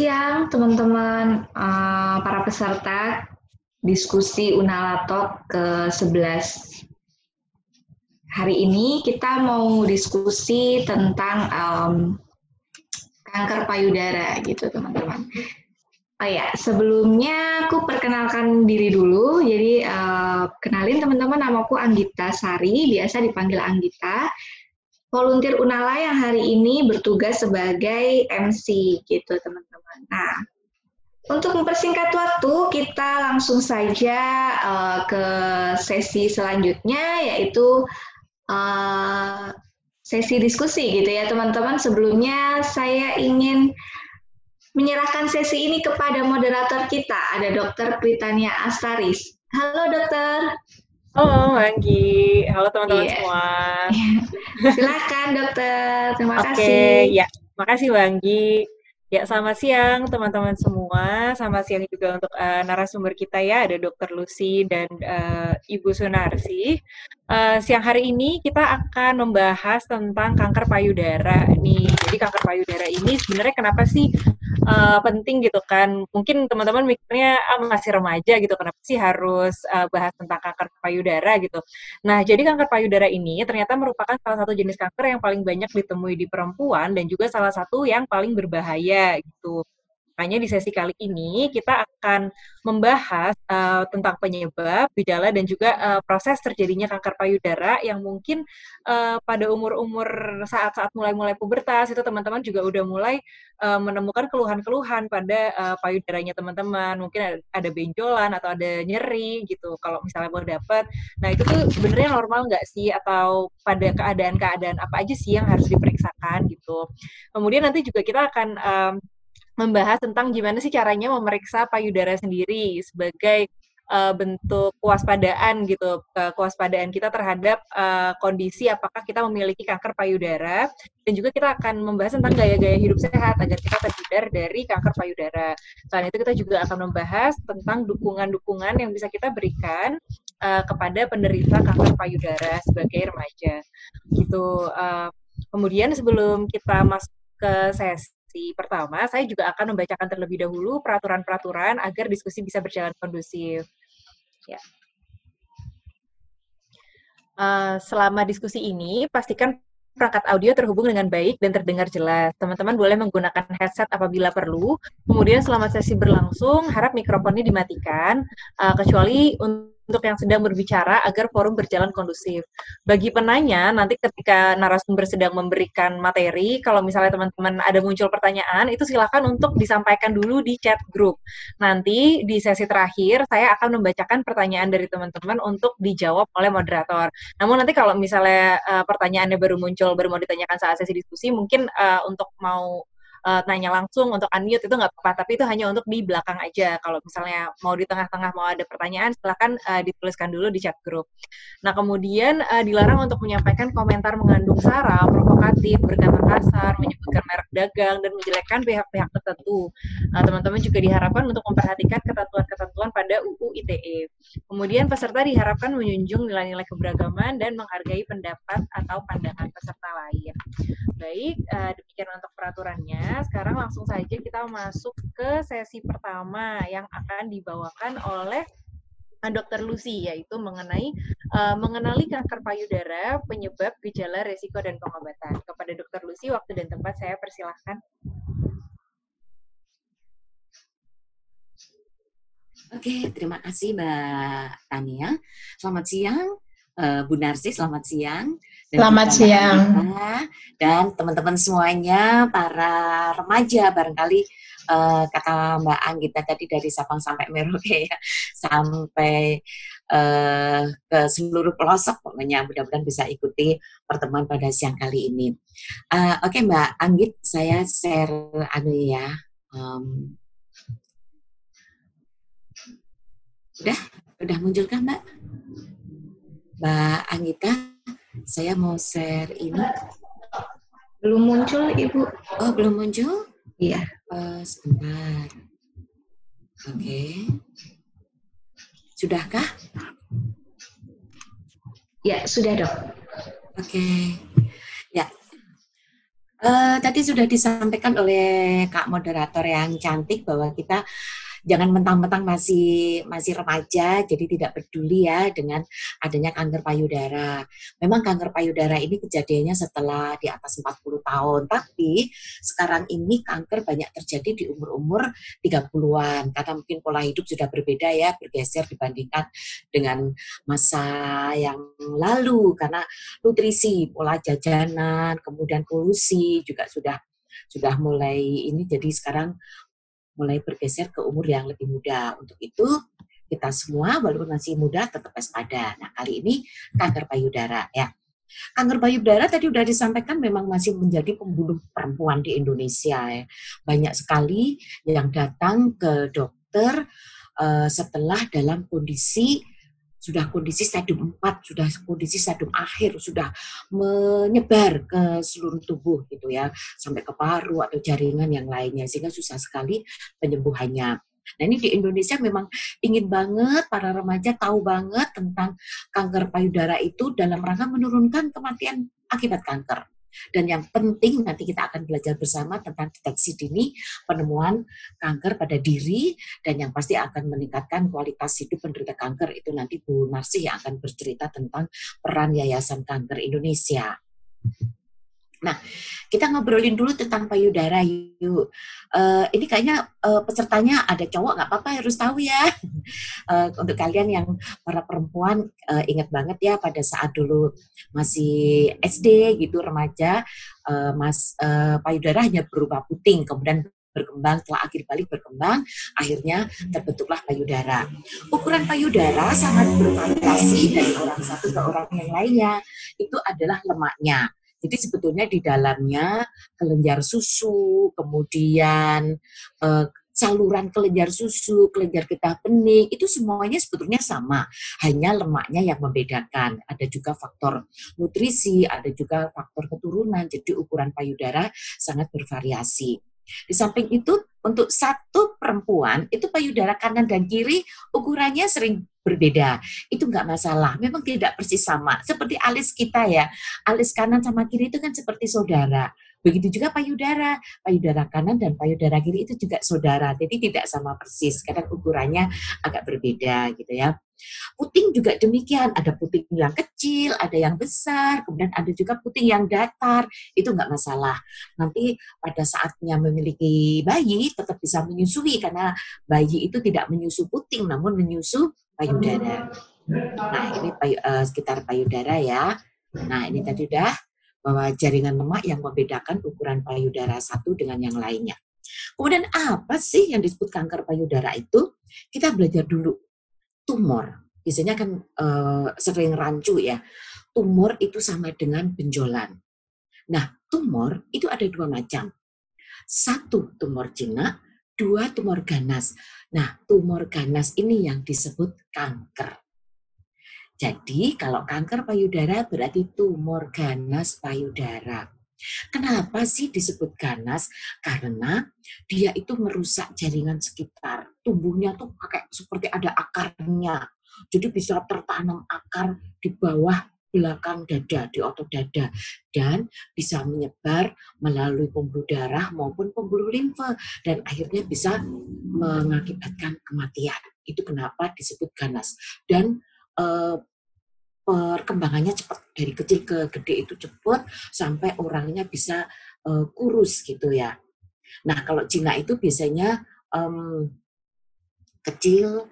siang teman-teman uh, para peserta diskusi Unalatok ke-11. Hari ini kita mau diskusi tentang um, kanker payudara gitu teman-teman. Oh ya, sebelumnya aku perkenalkan diri dulu. Jadi uh, kenalin teman-teman namaku Anggita Sari, biasa dipanggil Anggita volunteer Unala yang hari ini bertugas sebagai MC gitu teman-teman. Nah, untuk mempersingkat waktu, kita langsung saja uh, ke sesi selanjutnya yaitu uh, sesi diskusi gitu ya teman-teman. Sebelumnya saya ingin menyerahkan sesi ini kepada moderator kita, ada Dr. Pritania Astaris. Halo dokter. Halo Anggi, halo teman-teman yeah. semua. Silakan dokter, terima Oke, kasih. ya, makasih Anggi. Ya, selamat siang teman-teman semua. Selamat siang juga untuk uh, narasumber kita ya, ada Dokter Lucy dan uh, Ibu Sunarsi. Uh, siang hari ini kita akan membahas tentang kanker payudara nih. Jadi kanker payudara ini sebenarnya kenapa sih uh, penting gitu kan? Mungkin teman-teman mikirnya ah, masih remaja gitu, kenapa sih harus uh, bahas tentang kanker payudara gitu? Nah, jadi kanker payudara ini ternyata merupakan salah satu jenis kanker yang paling banyak ditemui di perempuan dan juga salah satu yang paling berbahaya gitu. Makanya di sesi kali ini kita akan membahas uh, tentang penyebab, gejala dan juga uh, proses terjadinya kanker payudara yang mungkin uh, pada umur-umur saat-saat mulai-mulai pubertas itu teman-teman juga udah mulai uh, menemukan keluhan-keluhan pada uh, payudaranya teman-teman. Mungkin ada, benjolan atau ada nyeri gitu kalau misalnya mau dapat. Nah, itu tuh sebenarnya normal nggak sih atau pada keadaan-keadaan apa aja sih yang harus diperiksakan gitu. Kemudian nanti juga kita akan um, membahas tentang gimana sih caranya memeriksa payudara sendiri sebagai uh, bentuk kewaspadaan gitu, uh, kewaspadaan kita terhadap uh, kondisi apakah kita memiliki kanker payudara dan juga kita akan membahas tentang gaya-gaya hidup sehat agar kita terhindar dari kanker payudara. Selain itu kita juga akan membahas tentang dukungan-dukungan yang bisa kita berikan uh, kepada penderita kanker payudara sebagai remaja. Gitu. Uh, kemudian sebelum kita masuk ke sesi sesi pertama, saya juga akan membacakan terlebih dahulu peraturan-peraturan agar diskusi bisa berjalan kondusif. Ya. Uh, selama diskusi ini, pastikan perangkat audio terhubung dengan baik dan terdengar jelas. Teman-teman boleh menggunakan headset apabila perlu. Kemudian selama sesi berlangsung, harap mikrofonnya dimatikan, uh, kecuali untuk untuk yang sedang berbicara agar forum berjalan kondusif. Bagi penanya, nanti ketika narasumber sedang memberikan materi, kalau misalnya teman-teman ada muncul pertanyaan, itu silakan untuk disampaikan dulu di chat grup. Nanti di sesi terakhir, saya akan membacakan pertanyaan dari teman-teman untuk dijawab oleh moderator. Namun nanti kalau misalnya uh, pertanyaannya baru muncul, baru mau ditanyakan saat sesi diskusi, mungkin uh, untuk mau uh, nanya langsung untuk unmute itu nggak apa-apa, tapi itu hanya untuk di belakang aja. Kalau misalnya mau di tengah-tengah mau ada pertanyaan, silahkan uh, dituliskan dulu di chat grup. Nah, kemudian uh, dilarang untuk menyampaikan komentar mengandung sara, provokatif, berkata kasar, menyebutkan merek dagang, dan menjelekkan pihak-pihak tertentu. Uh, teman-teman juga diharapkan untuk memperhatikan ketentuan-ketentuan pada UU ITE. Kemudian peserta diharapkan menjunjung nilai-nilai keberagaman dan menghargai pendapat atau pandangan peserta lain. Baik, uh, demikian untuk peraturannya sekarang langsung saja kita masuk ke sesi pertama yang akan dibawakan oleh eh, Dr. Lucy yaitu mengenai uh, mengenali kanker payudara, penyebab, gejala, resiko dan pengobatan. Kepada Dr. Lucy waktu dan tempat saya persilahkan. Oke, terima kasih Mbak Tania. Selamat siang, uh, Bu Narsi, selamat siang. Selamat siang. Dan teman-teman semuanya, para remaja barangkali uh, kata Mbak Anggita tadi dari Sabang sampai Merauke ya, sampai uh, ke seluruh pelosok pokoknya mudah-mudahan bisa ikuti pertemuan pada siang kali ini. Uh, Oke okay, Mbak Anggit, saya share anu ya. Um, udah, udah muncul kan Mbak? Mbak Anggita, saya mau share ini. Belum muncul, Ibu. Oh, belum muncul? Iya. Uh, sebentar. Oke. Okay. Sudahkah? Ya, sudah, Dok. Oke. Okay. Ya. Uh, tadi sudah disampaikan oleh Kak moderator yang cantik bahwa kita jangan mentang-mentang masih masih remaja jadi tidak peduli ya dengan adanya kanker payudara. Memang kanker payudara ini kejadiannya setelah di atas 40 tahun, tapi sekarang ini kanker banyak terjadi di umur-umur 30-an karena mungkin pola hidup sudah berbeda ya, bergeser dibandingkan dengan masa yang lalu karena nutrisi, pola jajanan, kemudian polusi juga sudah sudah mulai ini jadi sekarang mulai bergeser ke umur yang lebih muda. Untuk itu, kita semua walaupun masih muda tetap waspada. Nah, kali ini kanker payudara ya. Kanker payudara tadi sudah disampaikan memang masih menjadi pembunuh perempuan di Indonesia ya. Banyak sekali yang datang ke dokter uh, setelah dalam kondisi sudah kondisi stadium 4, sudah kondisi stadium akhir, sudah menyebar ke seluruh tubuh gitu ya, sampai ke paru atau jaringan yang lainnya sehingga susah sekali penyembuhannya. Nah ini di Indonesia memang ingin banget para remaja tahu banget tentang kanker payudara itu dalam rangka menurunkan kematian akibat kanker. Dan yang penting nanti kita akan belajar bersama tentang deteksi dini, penemuan kanker pada diri, dan yang pasti akan meningkatkan kualitas hidup penderita kanker. Itu nanti Bu Narsi yang akan bercerita tentang peran Yayasan Kanker Indonesia. Nah, kita ngobrolin dulu tentang payudara yuk. Uh, ini kayaknya uh, pesertanya ada cowok nggak apa-apa harus tahu ya. Uh, untuk kalian yang para perempuan uh, ingat banget ya pada saat dulu masih SD gitu remaja, uh, mas uh, payudara hanya berupa puting, kemudian berkembang setelah akhir balik berkembang akhirnya terbentuklah payudara ukuran payudara sangat bervariasi dari orang satu ke orang yang lainnya itu adalah lemaknya jadi sebetulnya di dalamnya kelenjar susu, kemudian eh, saluran kelenjar susu, kelenjar getah bening, itu semuanya sebetulnya sama. Hanya lemaknya yang membedakan. Ada juga faktor nutrisi, ada juga faktor keturunan. Jadi ukuran payudara sangat bervariasi. Di samping itu, untuk satu perempuan, itu payudara kanan dan kiri ukurannya sering berbeda. Itu enggak masalah. Memang tidak persis sama. Seperti alis kita ya. Alis kanan sama kiri itu kan seperti saudara. Begitu juga payudara. Payudara kanan dan payudara kiri itu juga saudara. Jadi tidak sama persis. Kadang ukurannya agak berbeda gitu ya. Puting juga demikian. Ada puting yang kecil, ada yang besar, kemudian ada juga puting yang datar. Itu nggak masalah. Nanti pada saatnya memiliki bayi tetap bisa menyusui karena bayi itu tidak menyusu puting namun menyusu payudara. Nah ini payu, uh, sekitar payudara ya. Nah ini tadi udah bahwa jaringan lemak yang membedakan ukuran payudara satu dengan yang lainnya. Kemudian apa sih yang disebut kanker payudara itu? Kita belajar dulu. Tumor. Biasanya kan uh, sering rancu ya. Tumor itu sama dengan benjolan. Nah, tumor itu ada dua macam. Satu tumor jinak, dua tumor ganas. Nah, tumor ganas ini yang disebut kanker. Jadi kalau kanker payudara berarti tumor ganas payudara. Kenapa sih disebut ganas? Karena dia itu merusak jaringan sekitar. Tubuhnya tuh pakai seperti ada akarnya. Jadi bisa tertanam akar di bawah belakang dada, di otot dada. Dan bisa menyebar melalui pembuluh darah maupun pembuluh limfe. Dan akhirnya bisa mengakibatkan kematian. Itu kenapa disebut ganas. Dan eh, perkembangannya cepat dari kecil ke gede itu cepat sampai orangnya bisa uh, kurus gitu ya. Nah kalau Cina itu biasanya um, kecil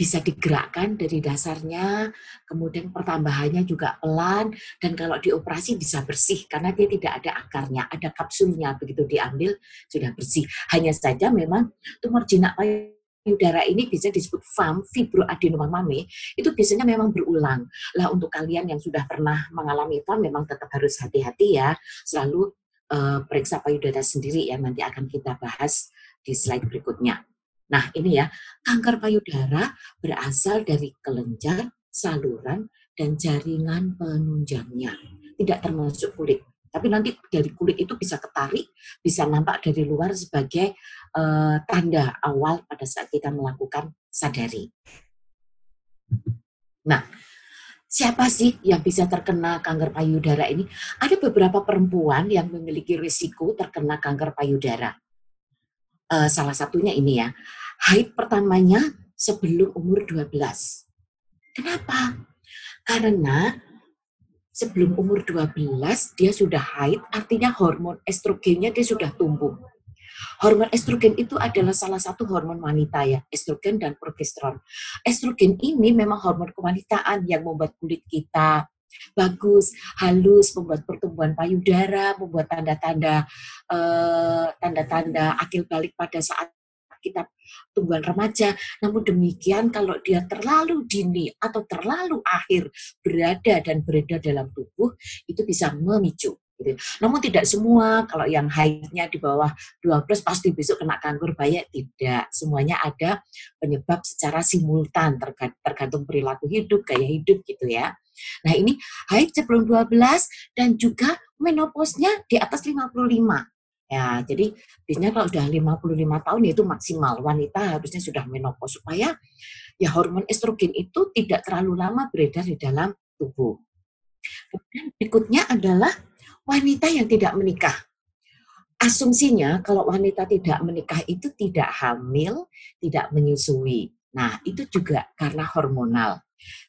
bisa digerakkan dari dasarnya, kemudian pertambahannya juga pelan, dan kalau dioperasi bisa bersih karena dia tidak ada akarnya, ada kapsulnya, begitu diambil sudah bersih. Hanya saja memang tumor jinak payudara ini bisa disebut FAM, fibroadenoma mame, itu biasanya memang berulang. Lah untuk kalian yang sudah pernah mengalami FAM memang tetap harus hati-hati ya, selalu uh, periksa payudara sendiri ya, nanti akan kita bahas di slide berikutnya. Nah ini ya, kanker payudara berasal dari kelenjar, saluran, dan jaringan penunjangnya. Tidak termasuk kulit. Tapi nanti dari kulit itu bisa ketarik, bisa nampak dari luar sebagai uh, tanda awal pada saat kita melakukan sadari. Nah, siapa sih yang bisa terkena kanker payudara ini? Ada beberapa perempuan yang memiliki risiko terkena kanker payudara. Uh, salah satunya ini ya, haid pertamanya sebelum umur 12. Kenapa? Karena sebelum umur 12 dia sudah haid, artinya hormon estrogennya dia sudah tumbuh. Hormon estrogen itu adalah salah satu hormon wanita ya, estrogen dan progesteron. Estrogen ini memang hormon kewanitaan yang membuat kulit kita bagus, halus, membuat pertumbuhan payudara, membuat tanda-tanda uh, tanda-tanda akil balik pada saat kita tumbuhan remaja. Namun demikian kalau dia terlalu dini atau terlalu akhir berada dan beredar dalam tubuh, itu bisa memicu Gitu. Namun tidak semua, kalau yang haidnya di bawah 12 pasti besok kena kanker bayi, tidak. Semuanya ada penyebab secara simultan, tergantung perilaku hidup, gaya hidup gitu ya. Nah ini haid sebelum 12 dan juga menopausnya di atas 55. Ya, jadi biasanya kalau sudah 55 tahun itu maksimal wanita harusnya sudah menopause supaya ya hormon estrogen itu tidak terlalu lama beredar di dalam tubuh. Kemudian berikutnya adalah wanita yang tidak menikah. Asumsinya kalau wanita tidak menikah itu tidak hamil, tidak menyusui. Nah, itu juga karena hormonal.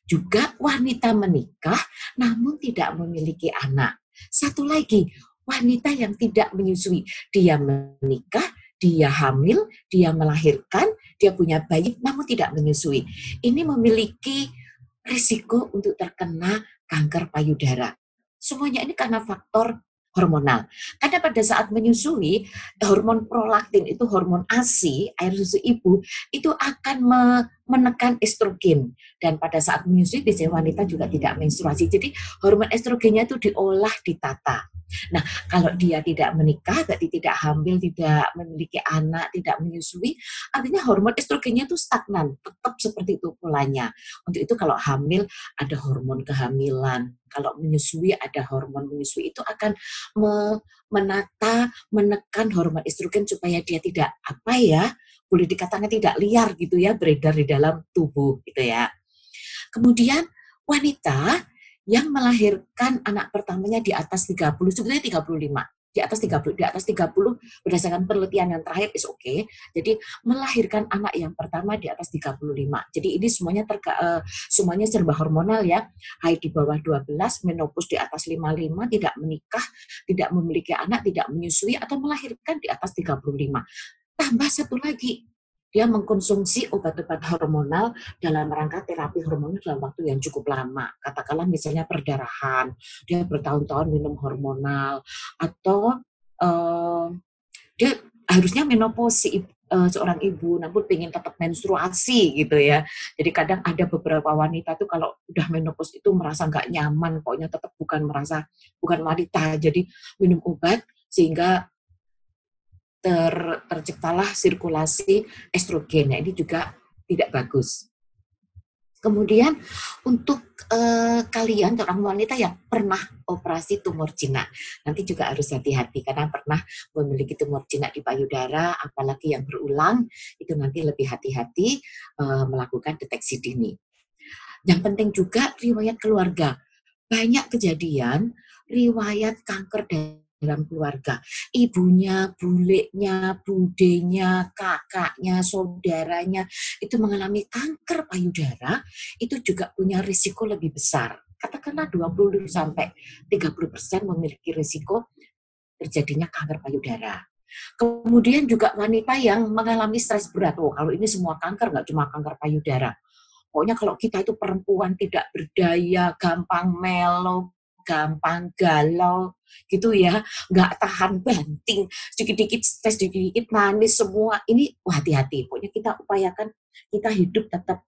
Juga wanita menikah namun tidak memiliki anak. Satu lagi, wanita yang tidak menyusui. Dia menikah, dia hamil, dia melahirkan, dia punya bayi namun tidak menyusui. Ini memiliki risiko untuk terkena kanker payudara. Semuanya ini karena faktor hormonal. Karena pada saat menyusui, hormon prolaktin itu hormon ASI, air susu ibu, itu akan menekan estrogen. Dan pada saat menyusui, biasanya wanita juga tidak menstruasi. Jadi hormon estrogennya itu diolah, ditata. Nah, kalau dia tidak menikah, berarti tidak hamil, tidak memiliki anak, tidak menyusui, artinya hormon estrogennya itu stagnan, tetap seperti itu polanya. Untuk itu kalau hamil ada hormon kehamilan, kalau menyusui ada hormon menyusui itu akan me menata, menekan hormon estrogen supaya dia tidak apa ya, boleh dikatakan tidak liar gitu ya, beredar di dalam tubuh gitu ya. Kemudian wanita yang melahirkan anak pertamanya di atas 30, sebenarnya 35 di atas 30 di atas 30 berdasarkan penelitian yang terakhir is oke. Okay. Jadi melahirkan anak yang pertama di atas 35. Jadi ini semuanya terka, uh, semuanya serba hormonal ya. Haid di bawah 12, menopause di atas 55, tidak menikah, tidak memiliki anak, tidak menyusui atau melahirkan di atas 35. Tambah satu lagi, dia mengkonsumsi obat-obat hormonal dalam rangka terapi hormonal dalam waktu yang cukup lama. Katakanlah misalnya perdarahan, dia bertahun-tahun minum hormonal, atau uh, dia harusnya menopause uh, seorang ibu, namun ingin tetap menstruasi gitu ya. Jadi kadang ada beberapa wanita tuh kalau udah menopause itu merasa nggak nyaman, pokoknya tetap bukan merasa bukan wanita, jadi minum obat sehingga ter, terciptalah sirkulasi estrogen. Nah, ini juga tidak bagus. Kemudian untuk eh, kalian orang wanita yang pernah operasi tumor jinak, nanti juga harus hati-hati karena pernah memiliki tumor jinak di payudara, apalagi yang berulang, itu nanti lebih hati-hati eh, melakukan deteksi dini. Yang penting juga riwayat keluarga. Banyak kejadian riwayat kanker dalam keluarga. Ibunya, buleknya, budenya, kakaknya, saudaranya itu mengalami kanker payudara, itu juga punya risiko lebih besar. Katakanlah 20 sampai 30 persen memiliki risiko terjadinya kanker payudara. Kemudian juga wanita yang mengalami stres berat. Oh, kalau ini semua kanker, nggak cuma kanker payudara. Pokoknya kalau kita itu perempuan tidak berdaya, gampang melo, gampang galau gitu ya nggak tahan banting sedikit-dikit stres sedikit-dikit manis semua ini hati-hati pokoknya kita upayakan kita hidup tetap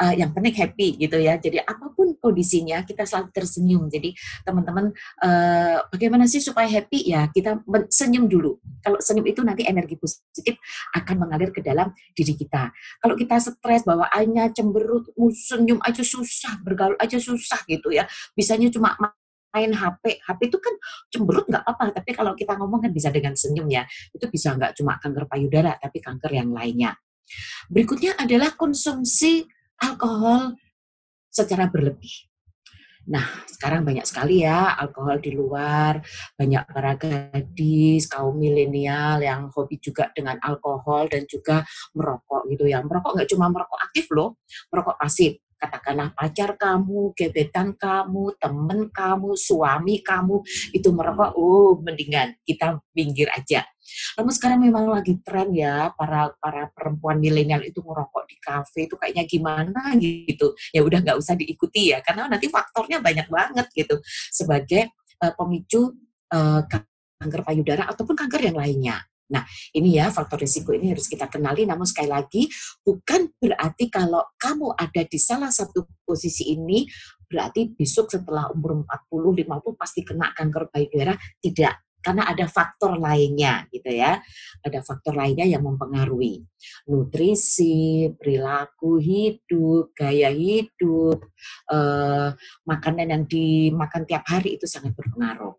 uh, yang penting happy gitu ya. Jadi apa pun kondisinya kita selalu tersenyum. Jadi teman-teman uh, bagaimana sih supaya happy ya kita senyum dulu. Kalau senyum itu nanti energi positif akan mengalir ke dalam diri kita. Kalau kita stres bawaannya cemberut, senyum aja susah, bergaul aja susah gitu ya. Bisanya cuma main HP. HP itu kan cemberut nggak apa-apa, tapi kalau kita ngomong kan bisa dengan senyum ya. Itu bisa nggak cuma kanker payudara, tapi kanker yang lainnya. Berikutnya adalah konsumsi alkohol secara berlebih. Nah, sekarang banyak sekali ya alkohol di luar, banyak para gadis, kaum milenial yang hobi juga dengan alkohol dan juga merokok gitu ya. Merokok nggak cuma merokok aktif loh, merokok pasif katakanlah pacar kamu, gebetan kamu, temen kamu, suami kamu itu merokok, oh mendingan kita minggir aja. Namun sekarang memang lagi tren ya para para perempuan milenial itu merokok di kafe itu kayaknya gimana gitu. Ya udah nggak usah diikuti ya karena nanti faktornya banyak banget gitu sebagai uh, pemicu uh, kanker payudara ataupun kanker yang lainnya. Nah, ini ya faktor risiko ini harus kita kenali. Namun sekali lagi, bukan berarti kalau kamu ada di salah satu posisi ini, berarti besok setelah umur 40, 50 pasti kena kanker payudara. Tidak, karena ada faktor lainnya gitu ya. Ada faktor lainnya yang mempengaruhi. Nutrisi, perilaku hidup, gaya hidup, eh, makanan yang dimakan tiap hari itu sangat berpengaruh.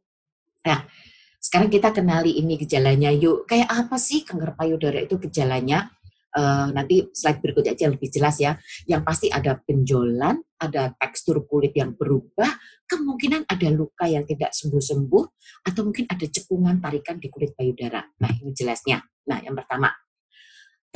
Nah, sekarang kita kenali ini gejalanya yuk. Kayak apa sih kanker payudara itu gejalanya? Uh, nanti slide berikutnya aja lebih jelas ya. Yang pasti ada benjolan, ada tekstur kulit yang berubah, kemungkinan ada luka yang tidak sembuh-sembuh, atau mungkin ada cekungan tarikan di kulit payudara. Nah ini jelasnya. Nah yang pertama,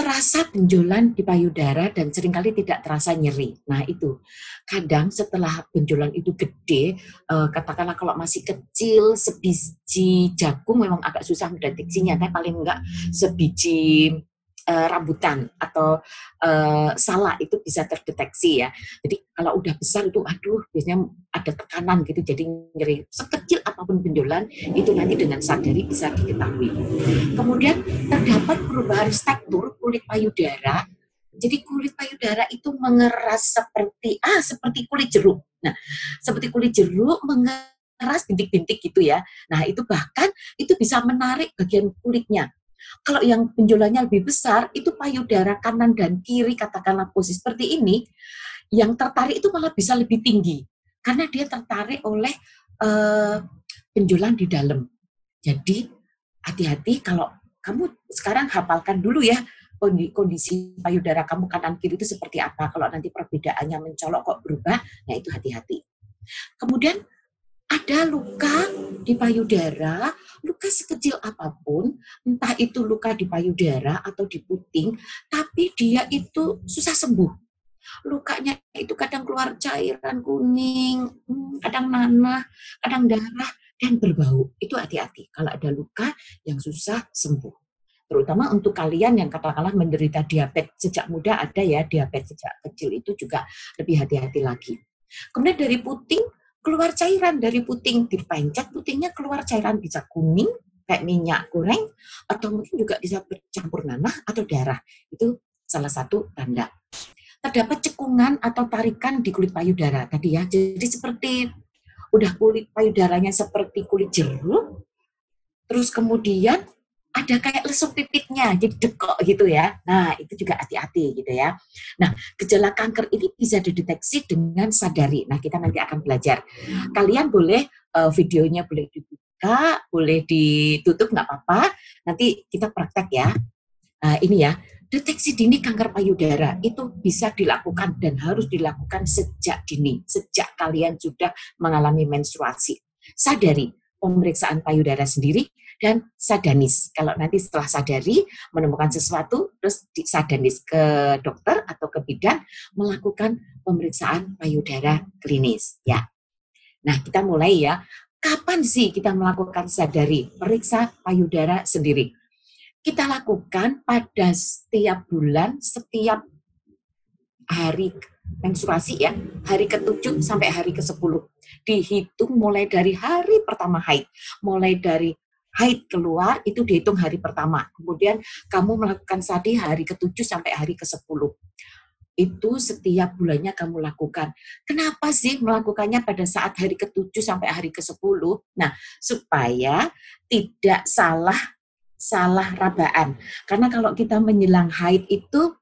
terasa benjolan di payudara dan sering kali tidak terasa nyeri. Nah itu kadang setelah benjolan itu gede, uh, katakanlah kalau masih kecil sebiji jagung memang agak susah mendeteksinya, tapi paling enggak sebiji uh, rambutan atau uh, salah itu bisa terdeteksi ya. Jadi kalau udah besar itu aduh biasanya ada tekanan gitu jadi nyeri. Sekecil apa pun benjolan itu nanti dengan sadari bisa diketahui. Kemudian terdapat perubahan struktur kulit payudara. Jadi kulit payudara itu mengeras seperti ah seperti kulit jeruk. Nah, seperti kulit jeruk mengeras bintik-bintik gitu ya. Nah, itu bahkan itu bisa menarik bagian kulitnya kalau yang benjolannya lebih besar, itu payudara kanan dan kiri, katakanlah posisi seperti ini, yang tertarik itu malah bisa lebih tinggi. Karena dia tertarik oleh uh, benjolan di dalam. Jadi, hati-hati kalau kamu sekarang hafalkan dulu ya kondisi payudara kamu kanan kiri itu seperti apa. Kalau nanti perbedaannya mencolok kok berubah, nah itu hati-hati. Kemudian ada luka di payudara, luka sekecil apa pun, entah itu luka di payudara atau di puting, tapi dia itu susah sembuh. Lukanya itu kadang keluar cairan kuning, hmm, kadang nanah, kadang darah, dan berbau. Itu hati-hati kalau ada luka yang susah sembuh. Terutama untuk kalian yang katakanlah menderita diabetes sejak muda ada ya, diabetes sejak kecil itu juga lebih hati-hati lagi. Kemudian dari puting, keluar cairan dari puting dipencet putingnya keluar cairan bisa kuning kayak minyak goreng atau mungkin juga bisa bercampur nanah atau darah. Itu salah satu tanda. Terdapat cekungan atau tarikan di kulit payudara tadi ya. Jadi seperti udah kulit payudaranya seperti kulit jeruk terus kemudian ada kayak lesung pipitnya, jadi dekok gitu ya. Nah, itu juga hati-hati gitu ya. Nah, gejala kanker ini bisa dideteksi dengan sadari. Nah, kita nanti akan belajar. Kalian boleh uh, videonya boleh dibuka, boleh ditutup nggak apa-apa. Nanti kita praktek ya. Uh, ini ya, deteksi dini kanker payudara itu bisa dilakukan dan harus dilakukan sejak dini, sejak kalian sudah mengalami menstruasi. Sadari, pemeriksaan payudara sendiri dan sadanis. Kalau nanti setelah sadari menemukan sesuatu, terus sadanis ke dokter atau ke bidan melakukan pemeriksaan payudara klinis. Ya. Nah, kita mulai ya. Kapan sih kita melakukan sadari periksa payudara sendiri? Kita lakukan pada setiap bulan, setiap hari menstruasi ya, hari ke-7 sampai hari ke-10. Dihitung mulai dari hari pertama haid, mulai dari haid keluar itu dihitung hari pertama. Kemudian kamu melakukan sadi hari ke-7 sampai hari ke-10. Itu setiap bulannya kamu lakukan. Kenapa sih melakukannya pada saat hari ke-7 sampai hari ke-10? Nah, supaya tidak salah salah rabaan. Karena kalau kita menjelang haid itu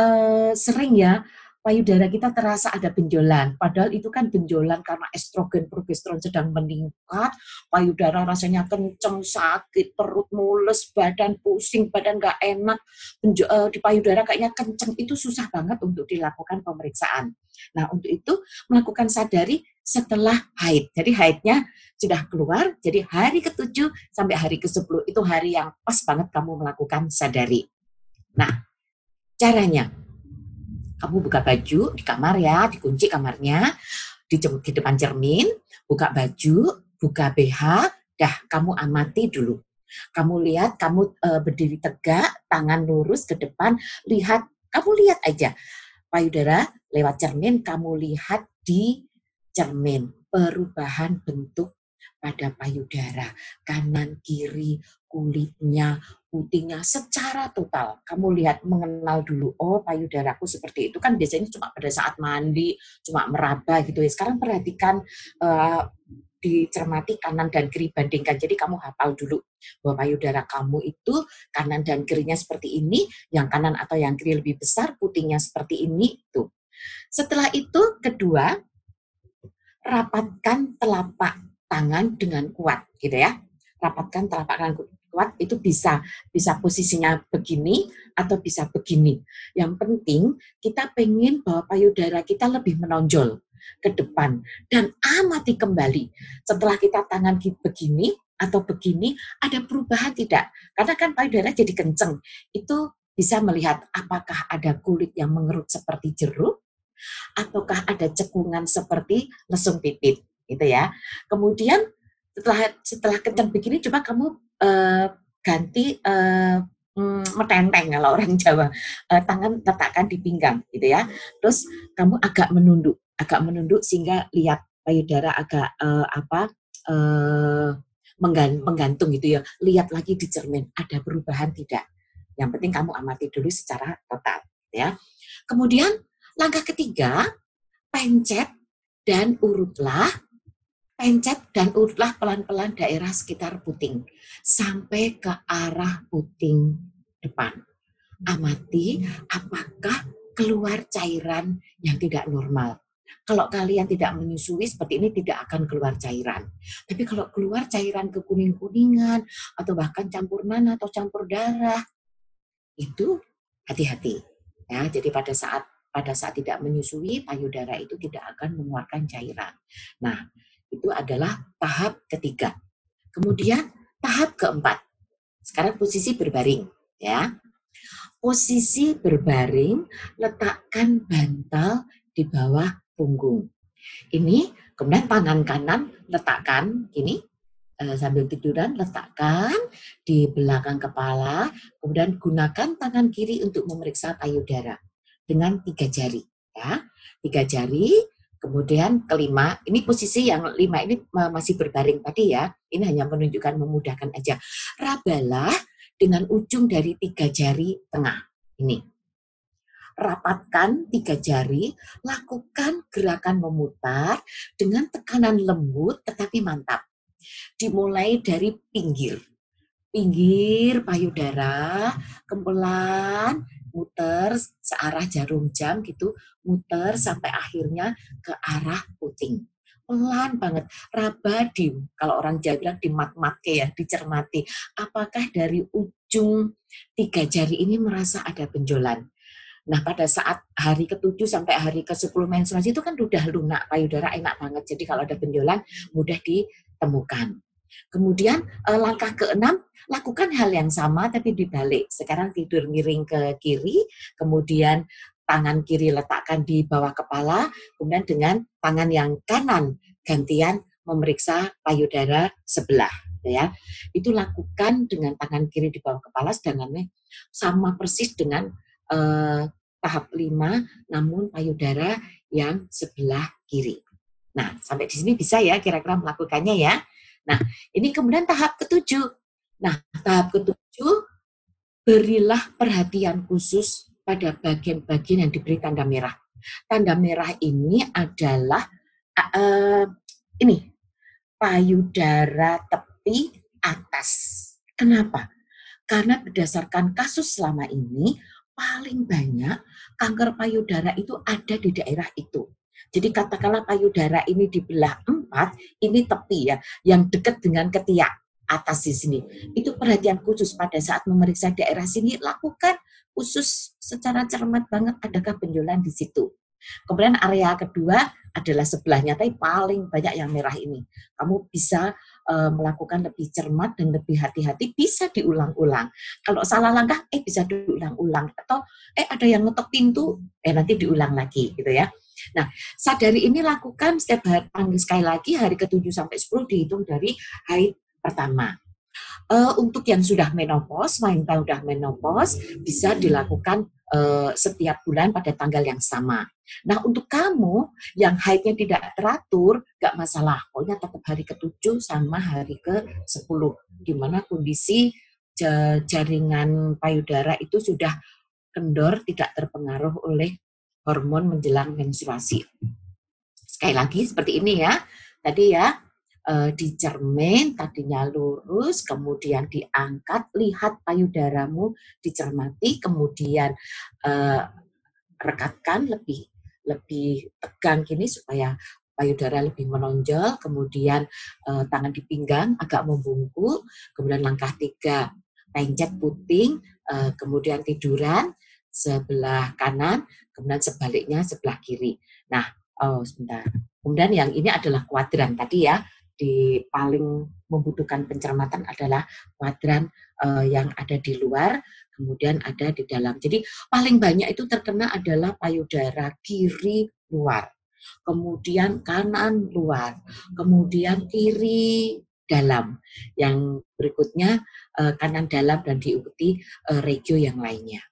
eh, sering ya payudara kita terasa ada benjolan. Padahal itu kan benjolan karena estrogen progesteron sedang meningkat, payudara rasanya kenceng, sakit, perut mules, badan pusing, badan gak enak, Benjo, uh, di payudara kayaknya kenceng, itu susah banget untuk dilakukan pemeriksaan. Nah, untuk itu melakukan sadari setelah haid. Jadi haidnya sudah keluar, jadi hari ke-7 sampai hari ke-10 itu hari yang pas banget kamu melakukan sadari. Nah, caranya kamu buka baju di kamar ya, dikunci kamarnya, di, di depan cermin, buka baju, buka BH, dah kamu amati dulu. Kamu lihat, kamu e, berdiri tegak, tangan lurus ke depan, lihat, kamu lihat aja. Payudara lewat cermin, kamu lihat di cermin perubahan bentuk pada payudara, kanan kiri, kulitnya, putihnya secara total. Kamu lihat mengenal dulu, oh payudaraku seperti itu kan biasanya cuma pada saat mandi, cuma meraba gitu ya. Sekarang perhatikan uh, dicermati kanan dan kiri bandingkan. Jadi kamu hafal dulu bahwa payudara kamu itu kanan dan kirinya seperti ini, yang kanan atau yang kiri lebih besar, putihnya seperti ini itu. Setelah itu kedua, rapatkan telapak tangan dengan kuat gitu ya. Rapatkan telapak tangan kuat itu bisa bisa posisinya begini atau bisa begini. Yang penting kita pengen bahwa payudara kita lebih menonjol ke depan dan amati kembali. Setelah kita tangan begini atau begini ada perubahan tidak? Karena kan payudara jadi kenceng. Itu bisa melihat apakah ada kulit yang mengerut seperti jeruk ataukah ada cekungan seperti lesung pipit gitu ya. Kemudian setelah setelah kenceng begini coba kamu uh, ganti uh, metenteng kalau orang Jawa. Uh, tangan letakkan di pinggang gitu ya. Terus kamu agak menunduk agak menunduk sehingga lihat payudara agak uh, apa uh, menggantung gitu ya. Lihat lagi di cermin ada perubahan tidak? Yang penting kamu amati dulu secara total ya. Kemudian langkah ketiga pencet dan urutlah pencet dan urutlah pelan-pelan daerah sekitar puting sampai ke arah puting depan. Amati apakah keluar cairan yang tidak normal. Kalau kalian tidak menyusui seperti ini tidak akan keluar cairan. Tapi kalau keluar cairan kekuning-kuningan atau bahkan campur nanah atau campur darah itu hati-hati. Ya, jadi pada saat pada saat tidak menyusui payudara itu tidak akan mengeluarkan cairan. Nah, itu adalah tahap ketiga. Kemudian tahap keempat. Sekarang posisi berbaring, ya. Posisi berbaring, letakkan bantal di bawah punggung. Ini kemudian tangan kanan letakkan ini eh, sambil tiduran letakkan di belakang kepala, kemudian gunakan tangan kiri untuk memeriksa payudara dengan tiga jari ya. Tiga jari Kemudian kelima, ini posisi yang lima ini masih berbaring tadi ya. Ini hanya menunjukkan memudahkan aja. Rabalah dengan ujung dari tiga jari tengah. Ini. Rapatkan tiga jari, lakukan gerakan memutar dengan tekanan lembut tetapi mantap. Dimulai dari pinggir. Pinggir payudara, kempelan, muter searah jarum jam gitu, muter sampai akhirnya ke arah puting. Pelan banget, raba di, kalau orang Jawa bilang di mat ya, dicermati. Apakah dari ujung tiga jari ini merasa ada benjolan? Nah, pada saat hari ke-7 sampai hari ke-10 menstruasi itu kan udah lunak, payudara enak banget. Jadi kalau ada benjolan mudah ditemukan. Kemudian eh, langkah keenam, lakukan hal yang sama tapi dibalik. Sekarang tidur miring ke kiri, kemudian tangan kiri letakkan di bawah kepala, kemudian dengan tangan yang kanan gantian memeriksa payudara sebelah ya. Itu lakukan dengan tangan kiri di bawah kepala sedangkan sama persis dengan eh, tahap 5 namun payudara yang sebelah kiri. Nah, sampai di sini bisa ya kira-kira melakukannya ya. Nah, ini kemudian tahap ketujuh. Nah, tahap ketujuh, berilah perhatian khusus pada bagian-bagian yang diberi tanda merah. Tanda merah ini adalah uh, ini payudara tepi atas. Kenapa? Karena berdasarkan kasus selama ini paling banyak kanker payudara itu ada di daerah itu. Jadi katakanlah payudara ini dibelah empat, ini tepi ya, yang dekat dengan ketiak atas di sini. Itu perhatian khusus pada saat memeriksa daerah sini, lakukan khusus secara cermat banget adakah benjolan di situ. Kemudian area kedua, adalah sebelahnya, tapi paling banyak yang merah ini. Kamu bisa uh, melakukan lebih cermat dan lebih hati-hati, bisa diulang-ulang. Kalau salah langkah, eh bisa diulang-ulang. Atau eh ada yang ngetok pintu, eh nanti diulang lagi gitu ya. Nah, sadari ini lakukan setiap hari, sekali lagi hari ke-7 sampai 10 dihitung dari hari pertama. Uh, untuk yang sudah menopause, wanita sudah menopause, bisa dilakukan uh, setiap bulan pada tanggal yang sama. Nah, untuk kamu yang haidnya tidak teratur, gak masalah. Pokoknya tetap hari ke-7 sama hari ke-10. Di mana kondisi jaringan payudara itu sudah kendor, tidak terpengaruh oleh hormon menjelang menstruasi. Sekali lagi seperti ini ya. Tadi ya, uh, dicermin, tadinya lurus, kemudian diangkat, lihat payudaramu dicermati, kemudian uh, rekatkan lebih lebih tegang gini supaya payudara lebih menonjol, kemudian uh, tangan di pinggang agak membungkuk, kemudian langkah tiga pencet puting, uh, kemudian tiduran sebelah kanan, kemudian sebaliknya sebelah kiri. Nah, oh sebentar. Kemudian yang ini adalah kuadran tadi ya, di paling membutuhkan pencermatan adalah kuadran uh, yang ada di luar, kemudian ada di dalam. Jadi paling banyak itu terkena adalah payudara kiri luar, kemudian kanan luar, kemudian kiri dalam. Yang berikutnya uh, kanan dalam dan diikuti uh, regio yang lainnya.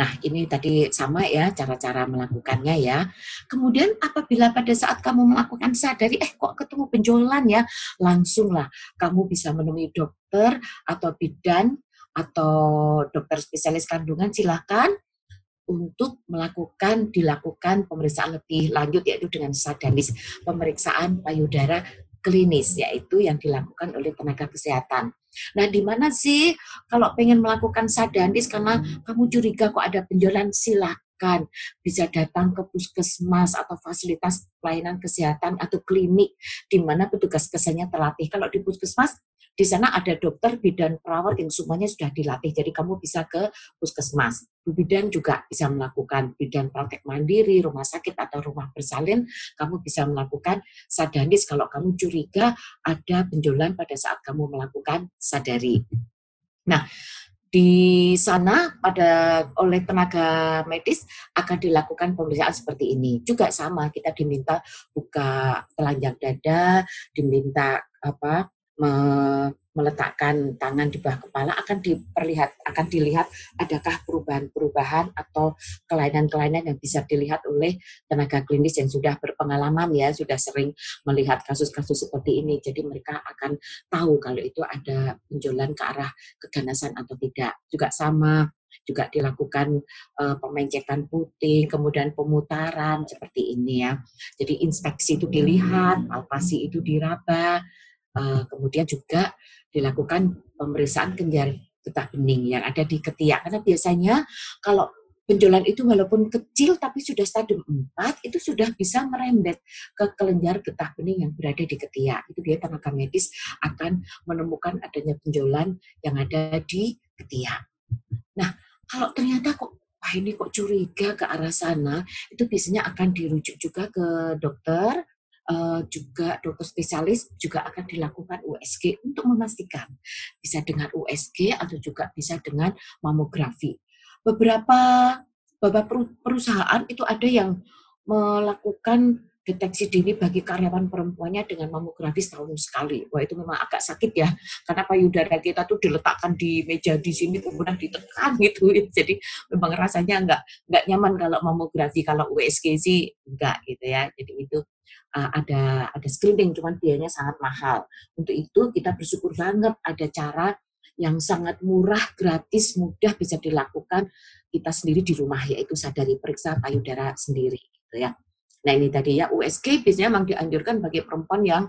Nah, ini tadi sama ya cara-cara melakukannya ya. Kemudian apabila pada saat kamu melakukan sadari, eh kok ketemu benjolan ya, langsunglah kamu bisa menemui dokter atau bidan atau dokter spesialis kandungan silahkan untuk melakukan dilakukan pemeriksaan lebih lanjut yaitu dengan sadanis pemeriksaan payudara klinis yaitu yang dilakukan oleh tenaga kesehatan. Nah, di mana sih kalau pengen melakukan sadanis karena kamu curiga kok ada penjualan silakan bisa datang ke puskesmas atau fasilitas pelayanan kesehatan atau klinik di mana petugas kesennya terlatih. Kalau di puskesmas di sana ada dokter, bidan, perawat yang semuanya sudah dilatih. Jadi kamu bisa ke puskesmas. Bidan juga bisa melakukan bidan praktek mandiri, rumah sakit atau rumah bersalin. Kamu bisa melakukan sadanis kalau kamu curiga ada benjolan pada saat kamu melakukan sadari. Nah, di sana pada oleh tenaga medis akan dilakukan pemeriksaan seperti ini. Juga sama, kita diminta buka telanjang dada, diminta apa meletakkan tangan di bawah kepala akan diperlihat akan dilihat adakah perubahan-perubahan atau kelainan-kelainan yang bisa dilihat oleh tenaga klinis yang sudah berpengalaman ya sudah sering melihat kasus-kasus seperti ini jadi mereka akan tahu kalau itu ada penjualan ke arah keganasan atau tidak juga sama juga dilakukan uh, pemencetan putih, kemudian pemutaran seperti ini ya. Jadi inspeksi itu dilihat, palpasi itu diraba, Uh, kemudian juga dilakukan pemeriksaan kelenjar getah bening yang ada di ketiak. Karena biasanya kalau penjualan itu walaupun kecil tapi sudah stadium 4 itu sudah bisa merembet ke kelenjar getah bening yang berada di ketiak. Itu dia tenaga medis akan menemukan adanya penjualan yang ada di ketiak. Nah, kalau ternyata kok wah ini kok curiga ke arah sana, itu biasanya akan dirujuk juga ke dokter uh, juga dokter spesialis juga akan dilakukan USG untuk memastikan bisa dengan USG atau juga bisa dengan mamografi. Beberapa beberapa perusahaan itu ada yang melakukan deteksi dini bagi karyawan perempuannya dengan mamografi setahun sekali. Wah itu memang agak sakit ya, karena payudara kita tuh diletakkan di meja di sini kemudian ditekan gitu. Jadi memang rasanya nggak nggak nyaman kalau mamografi. Kalau USG sih enggak gitu ya. Jadi itu uh, ada ada screening, cuman biayanya sangat mahal. Untuk itu kita bersyukur banget ada cara yang sangat murah, gratis, mudah bisa dilakukan kita sendiri di rumah yaitu sadari periksa payudara sendiri gitu ya. Nah ini tadi ya USG biasanya memang dianjurkan bagi perempuan yang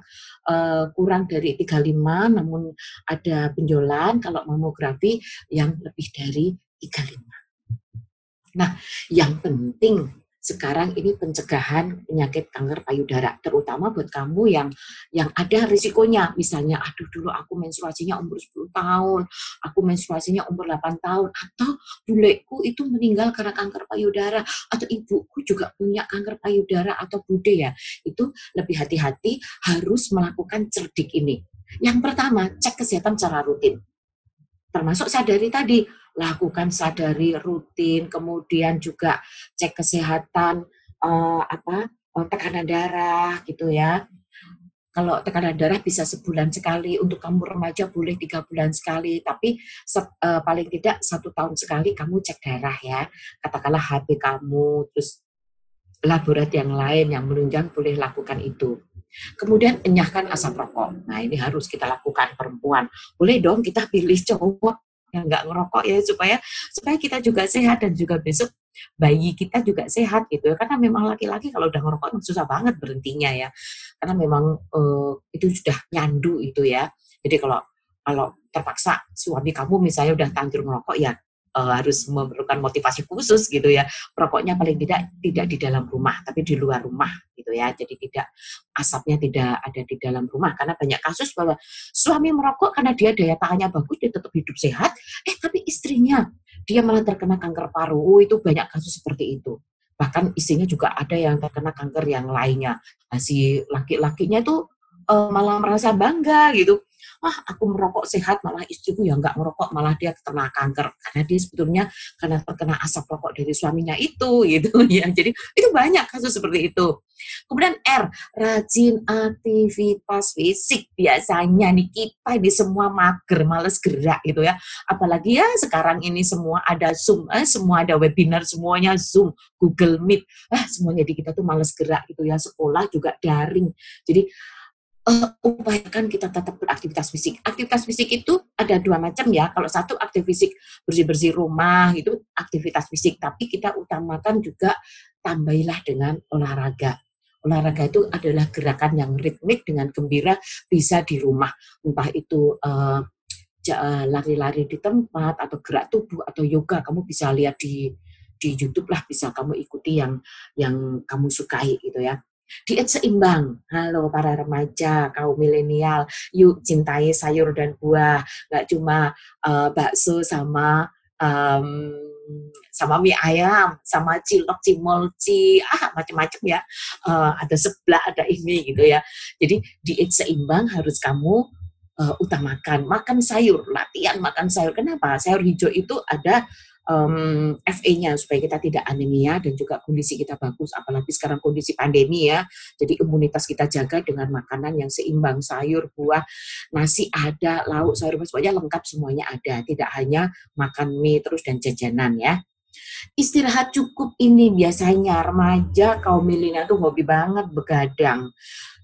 uh, kurang dari 35 namun ada benjolan kalau mamografi yang lebih dari 35. Nah yang penting sekarang ini pencegahan penyakit kanker payudara, terutama buat kamu yang yang ada risikonya. Misalnya, aduh dulu aku menstruasinya umur 10 tahun, aku menstruasinya umur 8 tahun, atau buleku itu meninggal karena kanker payudara, atau ibuku juga punya kanker payudara atau bude ya. Itu lebih hati-hati harus melakukan cerdik ini. Yang pertama, cek kesehatan secara rutin. Termasuk sadari tadi, lakukan sadari rutin, kemudian juga cek kesehatan uh, apa uh, tekanan darah gitu ya. Kalau tekanan darah bisa sebulan sekali, untuk kamu remaja boleh tiga bulan sekali, tapi se, uh, paling tidak satu tahun sekali kamu cek darah ya. Katakanlah HB kamu, terus laborat yang lain yang menunjang boleh lakukan itu. Kemudian enyahkan asap rokok. Nah ini harus kita lakukan perempuan. Boleh dong kita pilih cowok yang nggak ngerokok ya supaya supaya kita juga sehat dan juga besok bayi kita juga sehat gitu ya karena memang laki-laki kalau udah ngerokok susah banget berhentinya ya karena memang uh, itu sudah nyandu itu ya jadi kalau kalau terpaksa suami kamu misalnya udah tanjur ngerokok ya uh, harus memerlukan motivasi khusus gitu ya. Rokoknya paling tidak tidak di dalam rumah, tapi di luar rumah gitu ya. Jadi tidak asapnya tidak ada di dalam rumah karena banyak kasus bahwa suami merokok karena dia daya tahannya bagus, dia tetap hidup sehat, eh tapi istrinya dia malah terkena kanker paru. Oh, itu banyak kasus seperti itu. Bahkan istrinya juga ada yang terkena kanker yang lainnya. Nah, si laki-lakinya itu uh, malah merasa bangga gitu ah aku merokok sehat malah istriku yang nggak merokok malah dia terkena kanker. Karena dia sebetulnya karena terkena asap rokok dari suaminya itu gitu. Ya jadi itu banyak kasus seperti itu. Kemudian R rajin aktivitas fisik. Biasanya nih kita di semua mager males gerak gitu ya. Apalagi ya sekarang ini semua ada zoom eh, semua ada webinar semuanya zoom Google Meet. Ah semuanya di kita tuh males gerak gitu ya. Sekolah juga daring. Jadi uh, upayakan kita tetap beraktivitas fisik. Aktivitas fisik itu ada dua macam ya. Kalau satu aktivitas fisik bersih-bersih rumah itu aktivitas fisik, tapi kita utamakan juga tambahilah dengan olahraga. Olahraga itu adalah gerakan yang ritmik dengan gembira bisa di rumah, entah itu uh, lari-lari di tempat atau gerak tubuh atau yoga kamu bisa lihat di di YouTube lah bisa kamu ikuti yang yang kamu sukai gitu ya diet seimbang. Halo para remaja, kaum milenial, yuk cintai sayur dan buah, nggak cuma uh, bakso sama um, sama mie ayam, sama cilok, cimolci, ah macam-macam ya. Uh, ada sebelah, ada ini gitu ya. Jadi diet seimbang harus kamu uh, utamakan. Makan sayur, latihan makan sayur. Kenapa? Sayur hijau itu ada um, FA-nya supaya kita tidak anemia dan juga kondisi kita bagus apalagi sekarang kondisi pandemi ya. Jadi imunitas kita jaga dengan makanan yang seimbang sayur buah nasi ada lauk sayur semuanya lengkap semuanya ada. Tidak hanya makan mie terus dan jajanan ya. Istirahat cukup ini biasanya remaja kaum milenial tuh hobi banget begadang.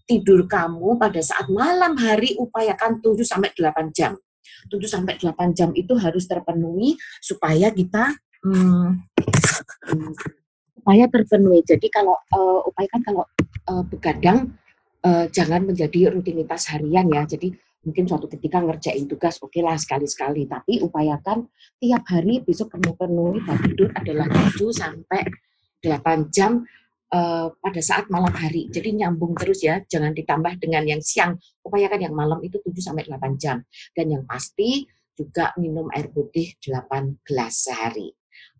Tidur kamu pada saat malam hari upayakan 7 sampai 8 jam 7 sampai 8 jam itu harus terpenuhi supaya kita hmm, supaya terpenuhi. Jadi kalau uh, upayakan kalau uh, begadang uh, jangan menjadi rutinitas harian ya. Jadi mungkin suatu ketika ngerjain tugas oke okay lah sekali-sekali tapi upayakan tiap hari besok kamu penuhi tidur adalah 7 sampai 8 jam uh, pada saat malam hari. Jadi nyambung terus ya, jangan ditambah dengan yang siang. Upayakan yang malam itu 7 sampai 8 jam. Dan yang pasti juga minum air putih 8 gelas sehari.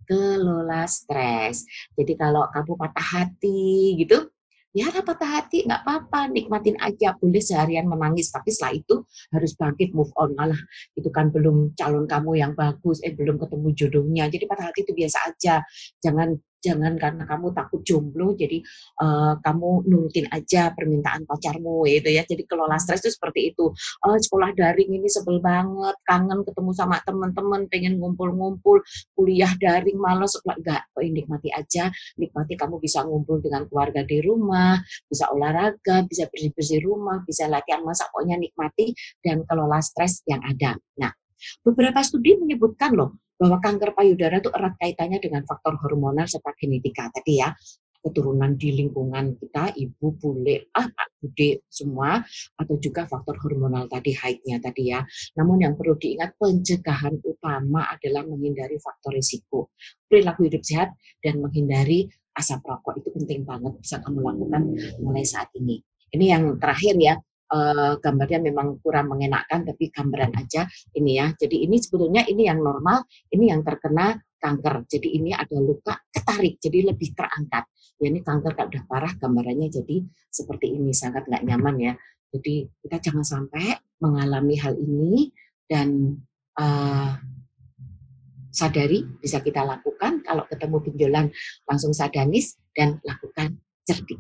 Kelola stres. Jadi kalau kamu patah hati gitu, ya patah hati nggak apa-apa nikmatin aja boleh seharian menangis tapi setelah itu harus bangkit move on malah itu kan belum calon kamu yang bagus eh belum ketemu jodohnya jadi patah hati itu biasa aja jangan jangan karena kamu takut jomblo jadi uh, kamu nurutin aja permintaan pacarmu gitu ya. Jadi kelola stres itu seperti itu. Uh, sekolah daring ini sebel banget kangen ketemu sama teman-teman pengen ngumpul-ngumpul kuliah daring malas enggak oh, nikmati aja nikmati kamu bisa ngumpul dengan keluarga di rumah bisa olahraga bisa bersih-bersih rumah bisa latihan masak pokoknya nikmati dan kelola stres yang ada. Nah beberapa studi menyebutkan loh bahwa kanker payudara itu erat kaitannya dengan faktor hormonal serta genetika tadi ya keturunan di lingkungan kita, ibu, bule, ah, bude semua, atau juga faktor hormonal tadi, haidnya tadi ya. Namun yang perlu diingat, pencegahan utama adalah menghindari faktor risiko, perilaku hidup sehat, dan menghindari asap rokok itu penting banget bisa kamu lakukan mulai saat ini. Ini yang terakhir ya, uh, gambarnya memang kurang mengenakkan tapi gambaran aja ini ya. Jadi ini sebetulnya ini yang normal, ini yang terkena kanker. Jadi ini ada luka ketarik, jadi lebih terangkat. Ya ini kanker kalau udah parah gambarannya jadi seperti ini sangat nggak nyaman ya. Jadi kita jangan sampai mengalami hal ini dan uh, sadari bisa kita lakukan kalau ketemu benjolan langsung sadanis dan lakukan cerdik.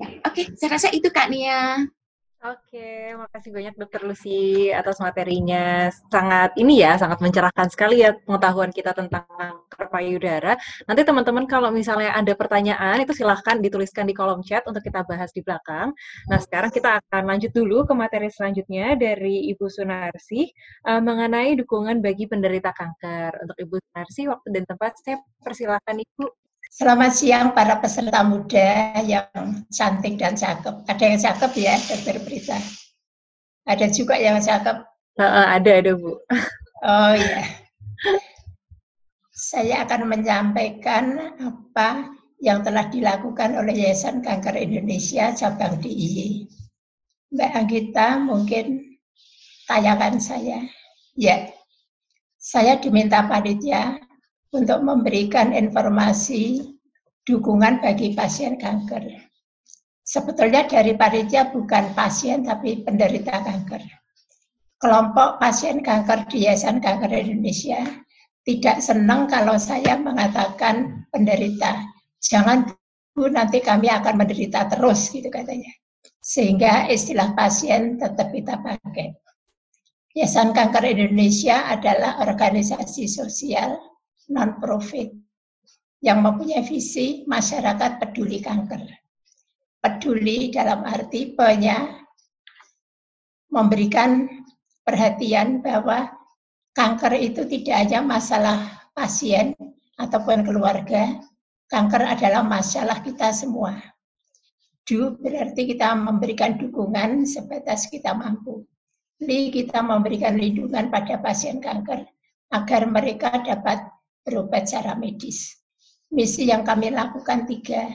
Ya, Oke, okay, saya rasa itu Kak Nia. Oke, makasih banyak Dokter Lucy atas materinya. Sangat ini ya, sangat mencerahkan sekali ya pengetahuan kita tentang kanker payudara. Nanti teman-teman kalau misalnya ada pertanyaan itu silahkan dituliskan di kolom chat untuk kita bahas di belakang. Nah, sekarang kita akan lanjut dulu ke materi selanjutnya dari Ibu Sunarsi uh, mengenai dukungan bagi penderita kanker. Untuk Ibu Sunarsi, waktu dan tempat saya persilahkan Ibu. Selamat siang para peserta muda yang cantik dan cakep. Ada yang cakep ya, dokter Prita? Ada juga yang cakep? Uh, ada, ada Bu. Oh ya. Saya akan menyampaikan apa yang telah dilakukan oleh Yayasan Kanker Indonesia cabang DIY. Mbak Anggita mungkin tanyakan saya. Ya, saya diminta panitia untuk memberikan informasi dukungan bagi pasien kanker. Sebetulnya dari panitia bukan pasien tapi penderita kanker. Kelompok pasien kanker di Yayasan Kanker Indonesia tidak senang kalau saya mengatakan penderita. Jangan bu nanti kami akan menderita terus gitu katanya. Sehingga istilah pasien tetap kita pakai. Yayasan Kanker Indonesia adalah organisasi sosial non-profit yang mempunyai visi masyarakat peduli kanker. Peduli dalam arti banyak memberikan perhatian bahwa kanker itu tidak hanya masalah pasien ataupun keluarga, kanker adalah masalah kita semua. Du berarti kita memberikan dukungan sebatas kita mampu. Li kita memberikan lindungan pada pasien kanker agar mereka dapat berobat secara medis. Misi yang kami lakukan tiga,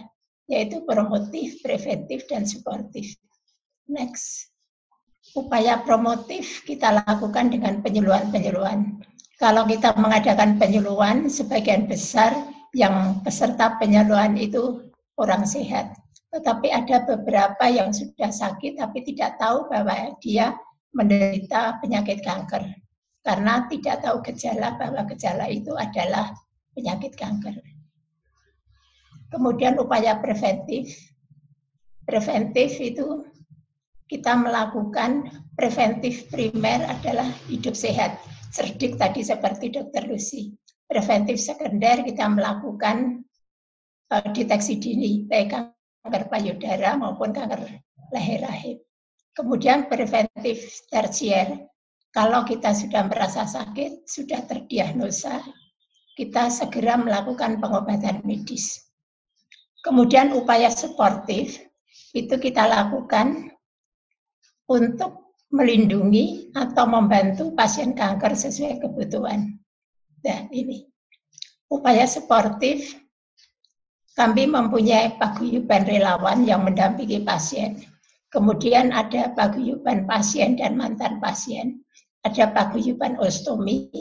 yaitu promotif, preventif, dan suportif. Next. Upaya promotif kita lakukan dengan penyuluhan-penyuluhan. Kalau kita mengadakan penyuluhan, sebagian besar yang peserta penyuluhan itu orang sehat. Tetapi ada beberapa yang sudah sakit tapi tidak tahu bahwa dia menderita penyakit kanker karena tidak tahu gejala bahwa gejala itu adalah penyakit kanker. Kemudian upaya preventif. Preventif itu kita melakukan preventif primer adalah hidup sehat. Cerdik tadi seperti dokter Lucy. Preventif sekunder kita melakukan uh, deteksi dini, baik kanker payudara maupun kanker leher rahim. Kemudian preventif tersier, kalau kita sudah merasa sakit, sudah terdiagnosa, kita segera melakukan pengobatan medis. Kemudian upaya sportif itu kita lakukan untuk melindungi atau membantu pasien kanker sesuai kebutuhan. Nah, ini upaya sportif kami mempunyai paguyuban relawan yang mendampingi pasien. Kemudian ada paguyuban pasien dan mantan pasien ada paguyuban ostomi,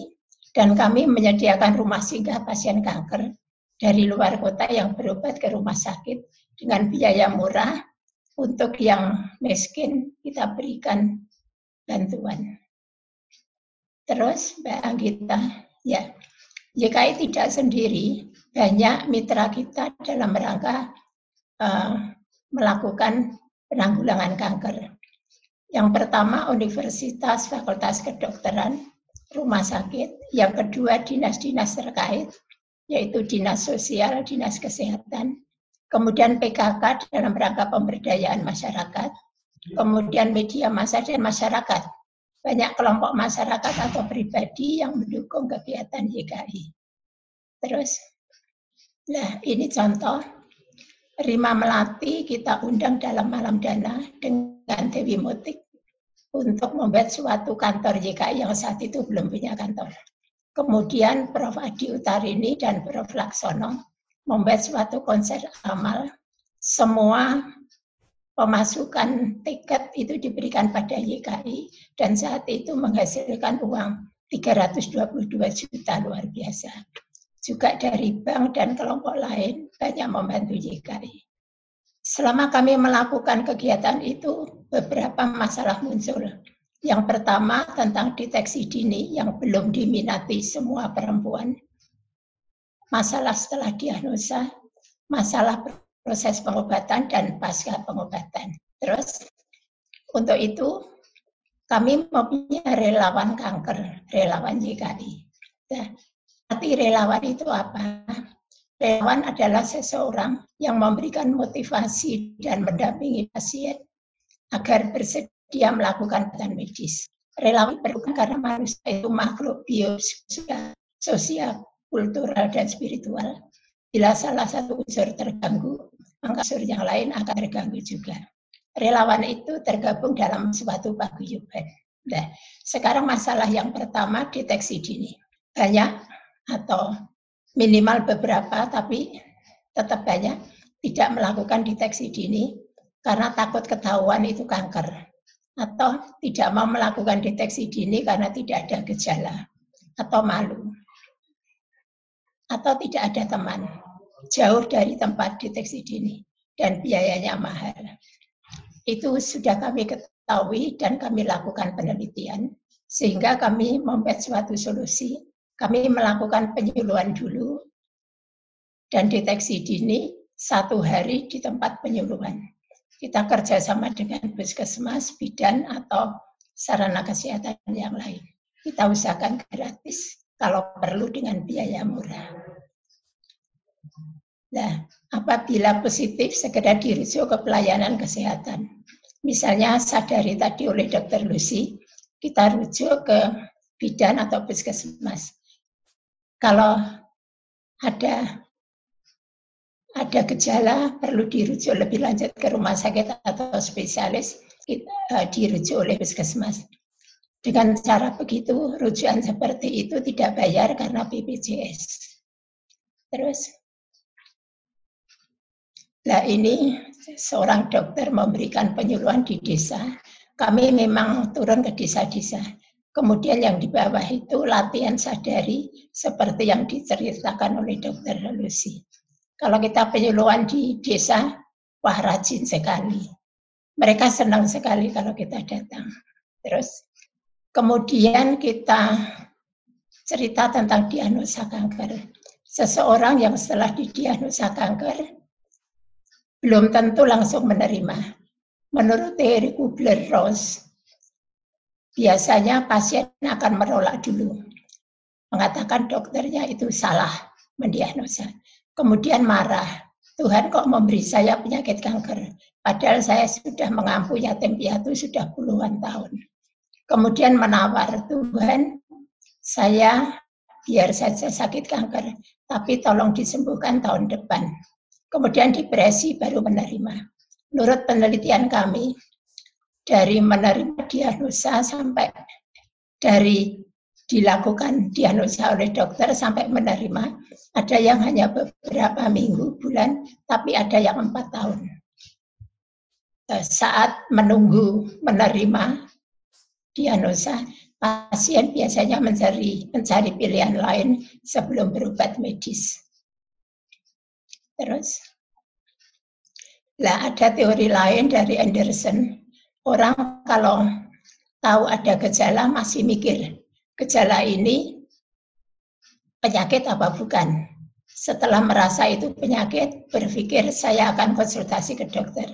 dan kami menyediakan rumah singgah pasien kanker dari luar kota yang berobat ke rumah sakit dengan biaya murah. Untuk yang miskin kita berikan bantuan. Terus Mbak Anggita, ya, YKI tidak sendiri, banyak mitra kita dalam rangka uh, melakukan penanggulangan kanker. Yang pertama Universitas Fakultas Kedokteran, rumah sakit. Yang kedua dinas-dinas terkait, yaitu dinas sosial, dinas kesehatan. Kemudian PKK dalam rangka pemberdayaan masyarakat. Kemudian media massa dan masyarakat. Banyak kelompok masyarakat atau pribadi yang mendukung kegiatan YKI. Terus, nah ini contoh Rima Melati kita undang dalam malam dana dengan Dewi Motik untuk membuat suatu kantor YKI yang saat itu belum punya kantor. Kemudian Prof. Adi Utarini dan Prof. Laksono membuat suatu konsep amal, semua pemasukan tiket itu diberikan pada YKI dan saat itu menghasilkan uang 322 juta luar biasa. Juga dari bank dan kelompok lain banyak membantu YKI. Selama kami melakukan kegiatan itu, beberapa masalah muncul. Yang pertama tentang deteksi dini yang belum diminati semua perempuan. Masalah setelah diagnosa, masalah proses pengobatan dan pasca pengobatan. Terus untuk itu kami mempunyai relawan kanker, relawan YKI. Nah, arti relawan itu apa? Relawan adalah seseorang yang memberikan motivasi dan mendampingi pasien agar bersedia melakukan peran medis. Relawan diperlukan karena manusia itu makhluk biososial, sosial, kultural, dan spiritual. Bila salah satu unsur terganggu, maka unsur yang lain akan terganggu juga. Relawan itu tergabung dalam suatu paguyuban. Nah, sekarang masalah yang pertama deteksi dini. Banyak atau minimal beberapa, tapi tetap banyak tidak melakukan deteksi dini karena takut ketahuan itu kanker. Atau tidak mau melakukan deteksi dini karena tidak ada gejala. Atau malu. Atau tidak ada teman. Jauh dari tempat deteksi dini. Dan biayanya mahal. Itu sudah kami ketahui dan kami lakukan penelitian. Sehingga kami membuat suatu solusi kami melakukan penyuluhan dulu dan deteksi dini satu hari di tempat penyuluhan. Kita kerjasama dengan puskesmas, bidan, atau sarana kesehatan yang lain. Kita usahakan gratis, kalau perlu dengan biaya murah. Nah, apabila positif, segera dirujuk ke pelayanan kesehatan. Misalnya sadari tadi oleh Dr. Lucy, kita rujuk ke bidan atau puskesmas kalau ada ada gejala perlu dirujuk lebih lanjut ke rumah sakit atau spesialis uh, dirujuk oleh puskesmas. Dengan cara begitu, rujukan seperti itu tidak bayar karena BPJS. Terus, nah ini seorang dokter memberikan penyuluhan di desa. Kami memang turun ke desa-desa. Kemudian yang di bawah itu latihan sadari seperti yang diceritakan oleh Dr. Lucy. Kalau kita penyuluhan di desa, wah rajin sekali. Mereka senang sekali kalau kita datang. Terus kemudian kita cerita tentang diagnosa kanker. Seseorang yang setelah didiagnosa kanker belum tentu langsung menerima. Menurut teori Kubler-Ross, biasanya pasien akan menolak dulu. Mengatakan dokternya itu salah mendiagnosa. Kemudian marah, Tuhan kok memberi saya penyakit kanker. Padahal saya sudah mengampu yatim piatu sudah puluhan tahun. Kemudian menawar, Tuhan saya biar saja sakit kanker, tapi tolong disembuhkan tahun depan. Kemudian depresi baru menerima. Menurut penelitian kami, dari menerima diagnosa sampai dari dilakukan diagnosa oleh dokter sampai menerima ada yang hanya beberapa minggu bulan tapi ada yang empat tahun. Eh, saat menunggu menerima diagnosa pasien biasanya mencari mencari pilihan lain sebelum berobat medis. Terus lah ada teori lain dari Anderson orang kalau tahu ada gejala masih mikir, gejala ini penyakit apa bukan. Setelah merasa itu penyakit, berpikir saya akan konsultasi ke dokter.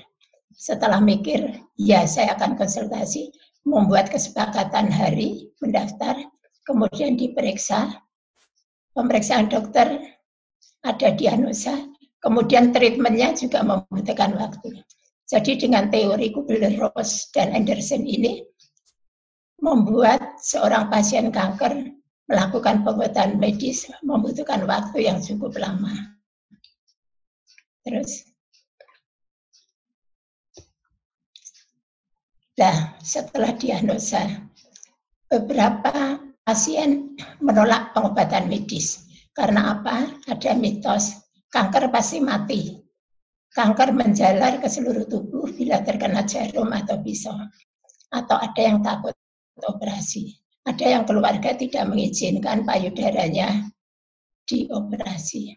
Setelah mikir, ya saya akan konsultasi, membuat kesepakatan hari, mendaftar, kemudian diperiksa, pemeriksaan dokter, ada diagnosa, kemudian treatmentnya juga membutuhkan waktu. Jadi dengan teori Kubler-Ross dan Anderson ini membuat seorang pasien kanker melakukan pengobatan medis membutuhkan waktu yang cukup lama. Terus, nah setelah diagnosa, beberapa pasien menolak pengobatan medis. Karena apa? Ada mitos kanker pasti mati. Kanker menjalar ke seluruh tubuh bila terkena jarum atau pisau. Atau ada yang takut operasi. Ada yang keluarga tidak mengizinkan payudaranya dioperasi.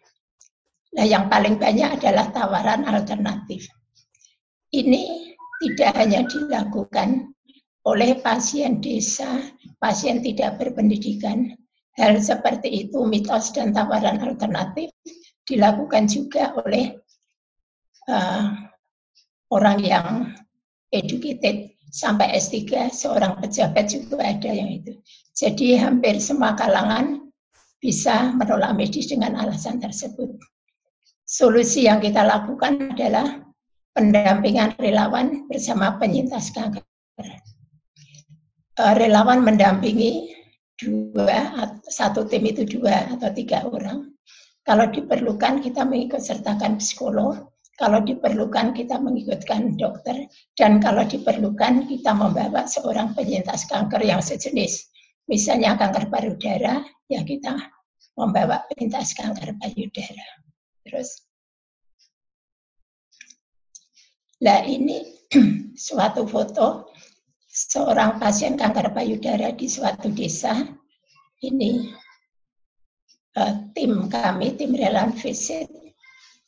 Nah, yang paling banyak adalah tawaran alternatif. Ini tidak hanya dilakukan oleh pasien desa, pasien tidak berpendidikan. Hal seperti itu, mitos dan tawaran alternatif dilakukan juga oleh uh, orang yang educated sampai S3, seorang pejabat juga ada yang itu. Jadi hampir semua kalangan bisa menolak medis dengan alasan tersebut. Solusi yang kita lakukan adalah pendampingan relawan bersama penyintas kanker. Eh, relawan mendampingi dua, satu tim itu dua atau tiga orang. Kalau diperlukan kita mengikut sertakan psikolog, kalau diperlukan kita mengikutkan dokter, dan kalau diperlukan kita membawa seorang penyintas kanker yang sejenis. Misalnya kanker payudara, ya kita membawa penyintas kanker payudara. Terus, nah ini suatu foto seorang pasien kanker payudara di suatu desa. Ini uh, tim kami, tim relawan visit,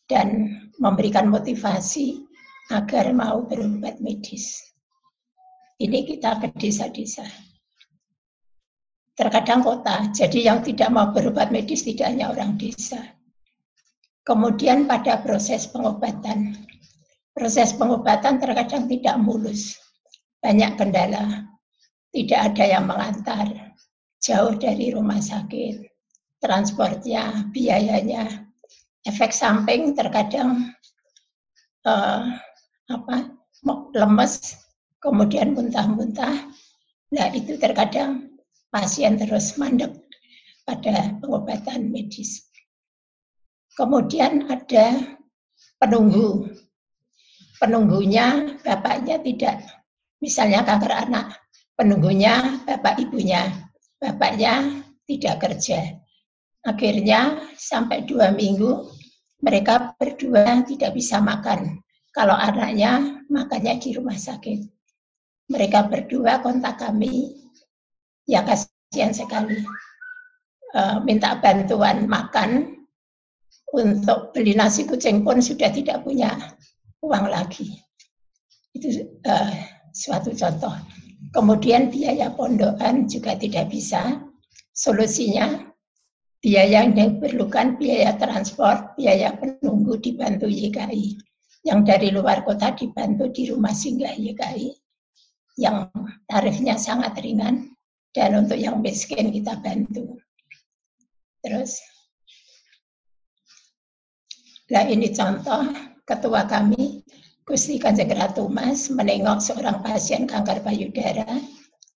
dan memberikan motivasi agar mau berobat medis. Ini kita ke desa-desa. Terkadang kota, jadi yang tidak mau berobat medis tidak hanya orang desa. Kemudian pada proses pengobatan. Proses pengobatan terkadang tidak mulus. Banyak kendala. Tidak ada yang mengantar. Jauh dari rumah sakit transportnya, biayanya, efek samping terkadang uh, apa lemes, kemudian muntah-muntah. Nah itu terkadang pasien terus mandek pada pengobatan medis. Kemudian ada penunggu. Penunggunya bapaknya tidak, misalnya kanker anak, penunggunya bapak ibunya, bapaknya tidak kerja. Akhirnya sampai dua minggu mereka berdua tidak bisa makan. Kalau anaknya makannya di rumah sakit. Mereka berdua kontak kami, ya kasihan sekali. E, minta bantuan makan, untuk beli nasi kucing pun sudah tidak punya uang lagi. Itu e, suatu contoh. Kemudian biaya pondokan juga tidak bisa. Solusinya Biaya yang diperlukan biaya transport, biaya penunggu dibantu YKI. Yang dari luar kota dibantu di rumah singgah YKI. Yang tarifnya sangat ringan. Dan untuk yang miskin kita bantu. Terus. Nah ini contoh ketua kami, Gusti Kanjeng Ratu Mas, menengok seorang pasien kanker payudara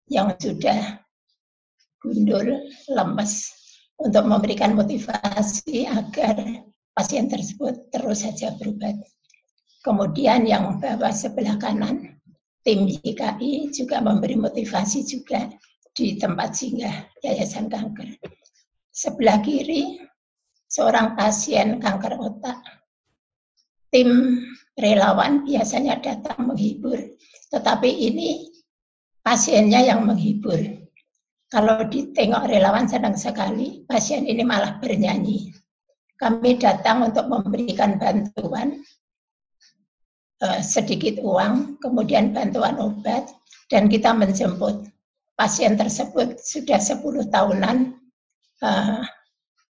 yang sudah gundul, lemes, untuk memberikan motivasi agar pasien tersebut terus saja berobat. Kemudian yang bawah sebelah kanan, tim YKI juga memberi motivasi juga di tempat singgah Yayasan Kanker. Sebelah kiri, seorang pasien kanker otak. Tim relawan biasanya datang menghibur, tetapi ini pasiennya yang menghibur. Kalau ditengok relawan senang sekali, pasien ini malah bernyanyi. Kami datang untuk memberikan bantuan, eh, sedikit uang, kemudian bantuan obat, dan kita menjemput. Pasien tersebut sudah 10 tahunan uh,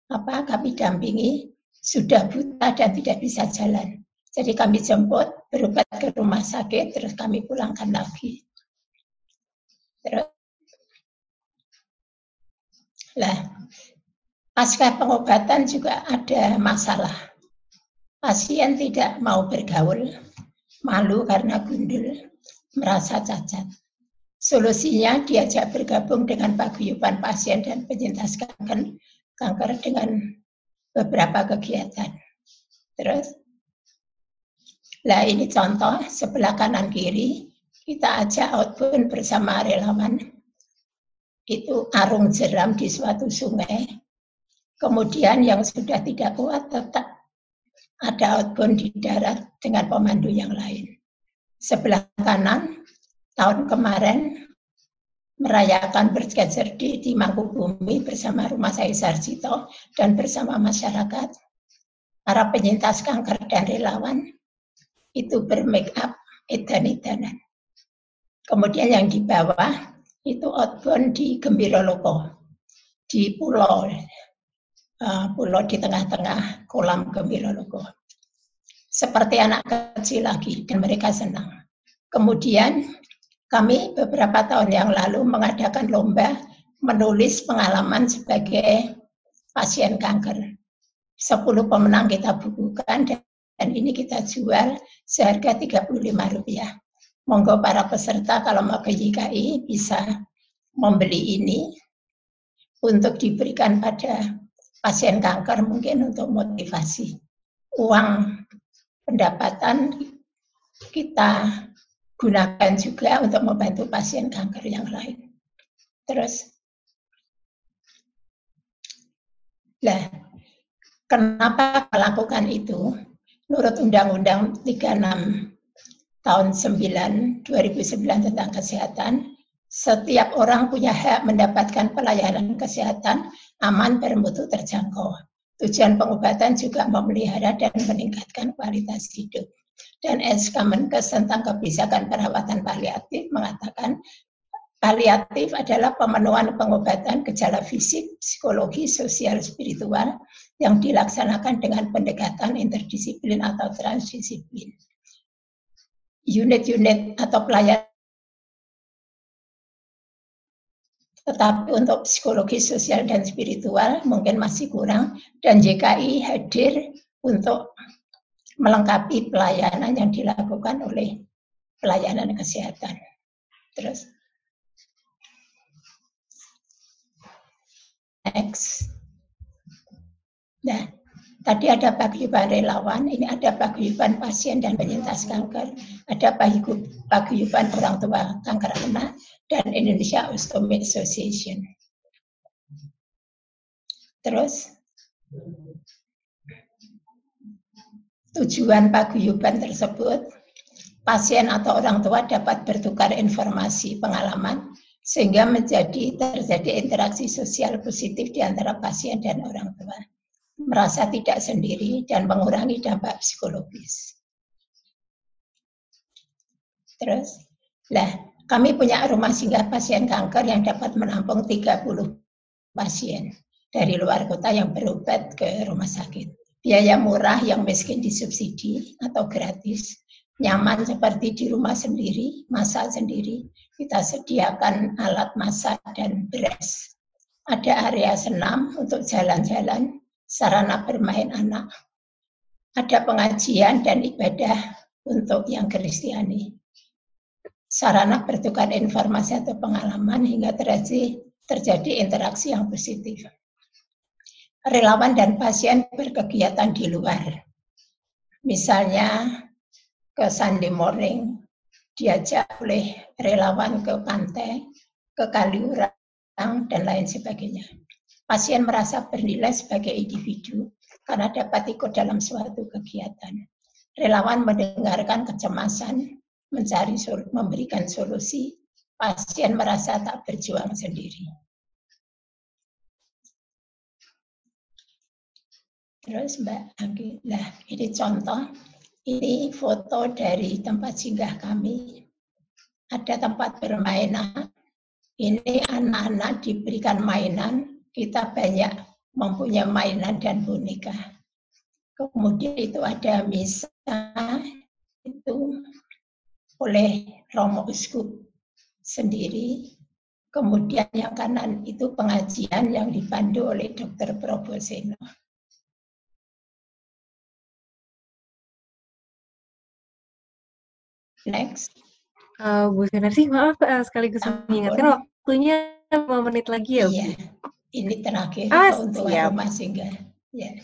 apa kami dampingi, sudah buta dan tidak bisa jalan. Jadi kami jemput, berobat ke rumah sakit, terus kami pulangkan lagi. Terus Nah, pasca pengobatan juga ada masalah. Pasien tidak mau bergaul, malu karena gundul, merasa cacat. Solusinya diajak bergabung dengan paguyuban pasien dan penyintas kanker, kanker dengan beberapa kegiatan. Terus, lah ini contoh sebelah kanan kiri kita ajak outbound bersama relawan itu arung jeram di suatu sungai. Kemudian yang sudah tidak kuat tetap ada outbound di darat dengan pemandu yang lain. Sebelah kanan, tahun kemarin merayakan bergeser di, di Mangkubumi bersama Rumah Sakit Sarjito dan bersama masyarakat. Para penyintas kanker dan relawan itu bermake up edan-edanan. Kemudian yang di bawah itu outbound di Gembira Loko, di pulau, uh, pulau di tengah-tengah kolam Gembira Loko. Seperti anak kecil lagi, dan mereka senang. Kemudian kami beberapa tahun yang lalu mengadakan lomba menulis pengalaman sebagai pasien kanker. Sepuluh pemenang kita bukukan dan ini kita jual seharga 35 rupiah monggo para peserta kalau mau ke YKI bisa membeli ini untuk diberikan pada pasien kanker mungkin untuk motivasi. Uang pendapatan kita gunakan juga untuk membantu pasien kanker yang lain. Terus, lah, kenapa melakukan itu? Menurut Undang-Undang 36 tahun 9 2009 tentang kesehatan, setiap orang punya hak mendapatkan pelayanan kesehatan aman, bermutu, terjangkau. Tujuan pengobatan juga memelihara dan meningkatkan kualitas hidup. Dan SK Menkes tentang kebijakan perawatan paliatif mengatakan paliatif adalah pemenuhan pengobatan gejala fisik, psikologi, sosial, spiritual yang dilaksanakan dengan pendekatan interdisiplin atau transdisiplin unit-unit atau pelayanan tetapi untuk psikologi sosial dan spiritual mungkin masih kurang dan JKI hadir untuk melengkapi pelayanan yang dilakukan oleh pelayanan kesehatan. Terus next. Nah, Tadi ada paguyuban relawan, ini ada paguyuban pasien dan penyintas kanker, ada paguyuban orang tua kanker anak, dan Indonesia Ostomy Association. Terus, tujuan paguyuban tersebut, pasien atau orang tua dapat bertukar informasi pengalaman sehingga menjadi terjadi interaksi sosial positif di antara pasien dan orang tua merasa tidak sendiri dan mengurangi dampak psikologis. Terus, lah kami punya rumah singgah pasien kanker yang dapat menampung 30 pasien dari luar kota yang berobat ke rumah sakit. Biaya murah yang miskin disubsidi atau gratis, nyaman seperti di rumah sendiri, masak sendiri, kita sediakan alat masak dan beras. Ada area senam untuk jalan-jalan, sarana bermain anak. Ada pengajian dan ibadah untuk yang Kristiani. Sarana bertukar informasi atau pengalaman hingga terjadi, terjadi interaksi yang positif. Relawan dan pasien berkegiatan di luar. Misalnya ke Sunday morning, diajak oleh relawan ke pantai, ke Kaliurang, dan lain sebagainya pasien merasa bernilai sebagai individu karena dapat ikut dalam suatu kegiatan. Relawan mendengarkan kecemasan, mencari memberikan solusi, pasien merasa tak berjuang sendiri. Terus Mbak Anggi, nah ini contoh, ini foto dari tempat singgah kami. Ada tempat bermain ini anak-anak diberikan mainan kita banyak mempunyai mainan dan boneka. Kemudian itu ada misa itu oleh Romo Uskup sendiri. Kemudian yang kanan itu pengajian yang dipandu oleh Dr. Proboseno. Next. Uh, Bu Senarsi, maaf uh, sekaligus mengingatkan waktunya 5 menit lagi ya, Bu? Iya ini terakhir ah, untuk rumah singgah. Ya.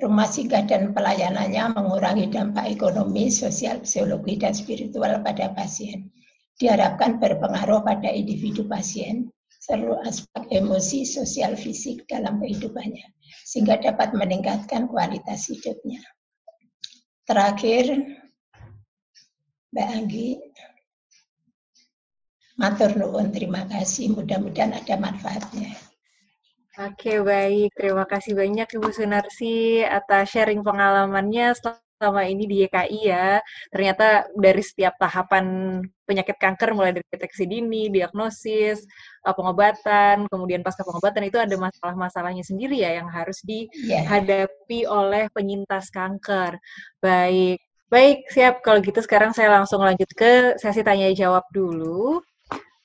Rumah singgah dan pelayanannya mengurangi dampak ekonomi, sosial, psikologi, dan spiritual pada pasien. Diharapkan berpengaruh pada individu pasien, seluruh aspek emosi, sosial, fisik dalam kehidupannya, sehingga dapat meningkatkan kualitas hidupnya. terakhir Mbak Anggi matur nuwun terima kasih mudah-mudahan ada manfaatnya. Oke, baik. Terima kasih banyak Ibu Sunarsi atas sharing pengalamannya selama ini di YKI ya. Ternyata dari setiap tahapan penyakit kanker mulai dari deteksi dini, diagnosis, eh, pengobatan, kemudian pasca pengobatan itu ada masalah-masalahnya sendiri ya yang harus iya. dihadapi yeah. oleh penyintas kanker. Baik. Baik, siap. Kalau gitu sekarang saya langsung lanjut ke sesi tanya jawab dulu.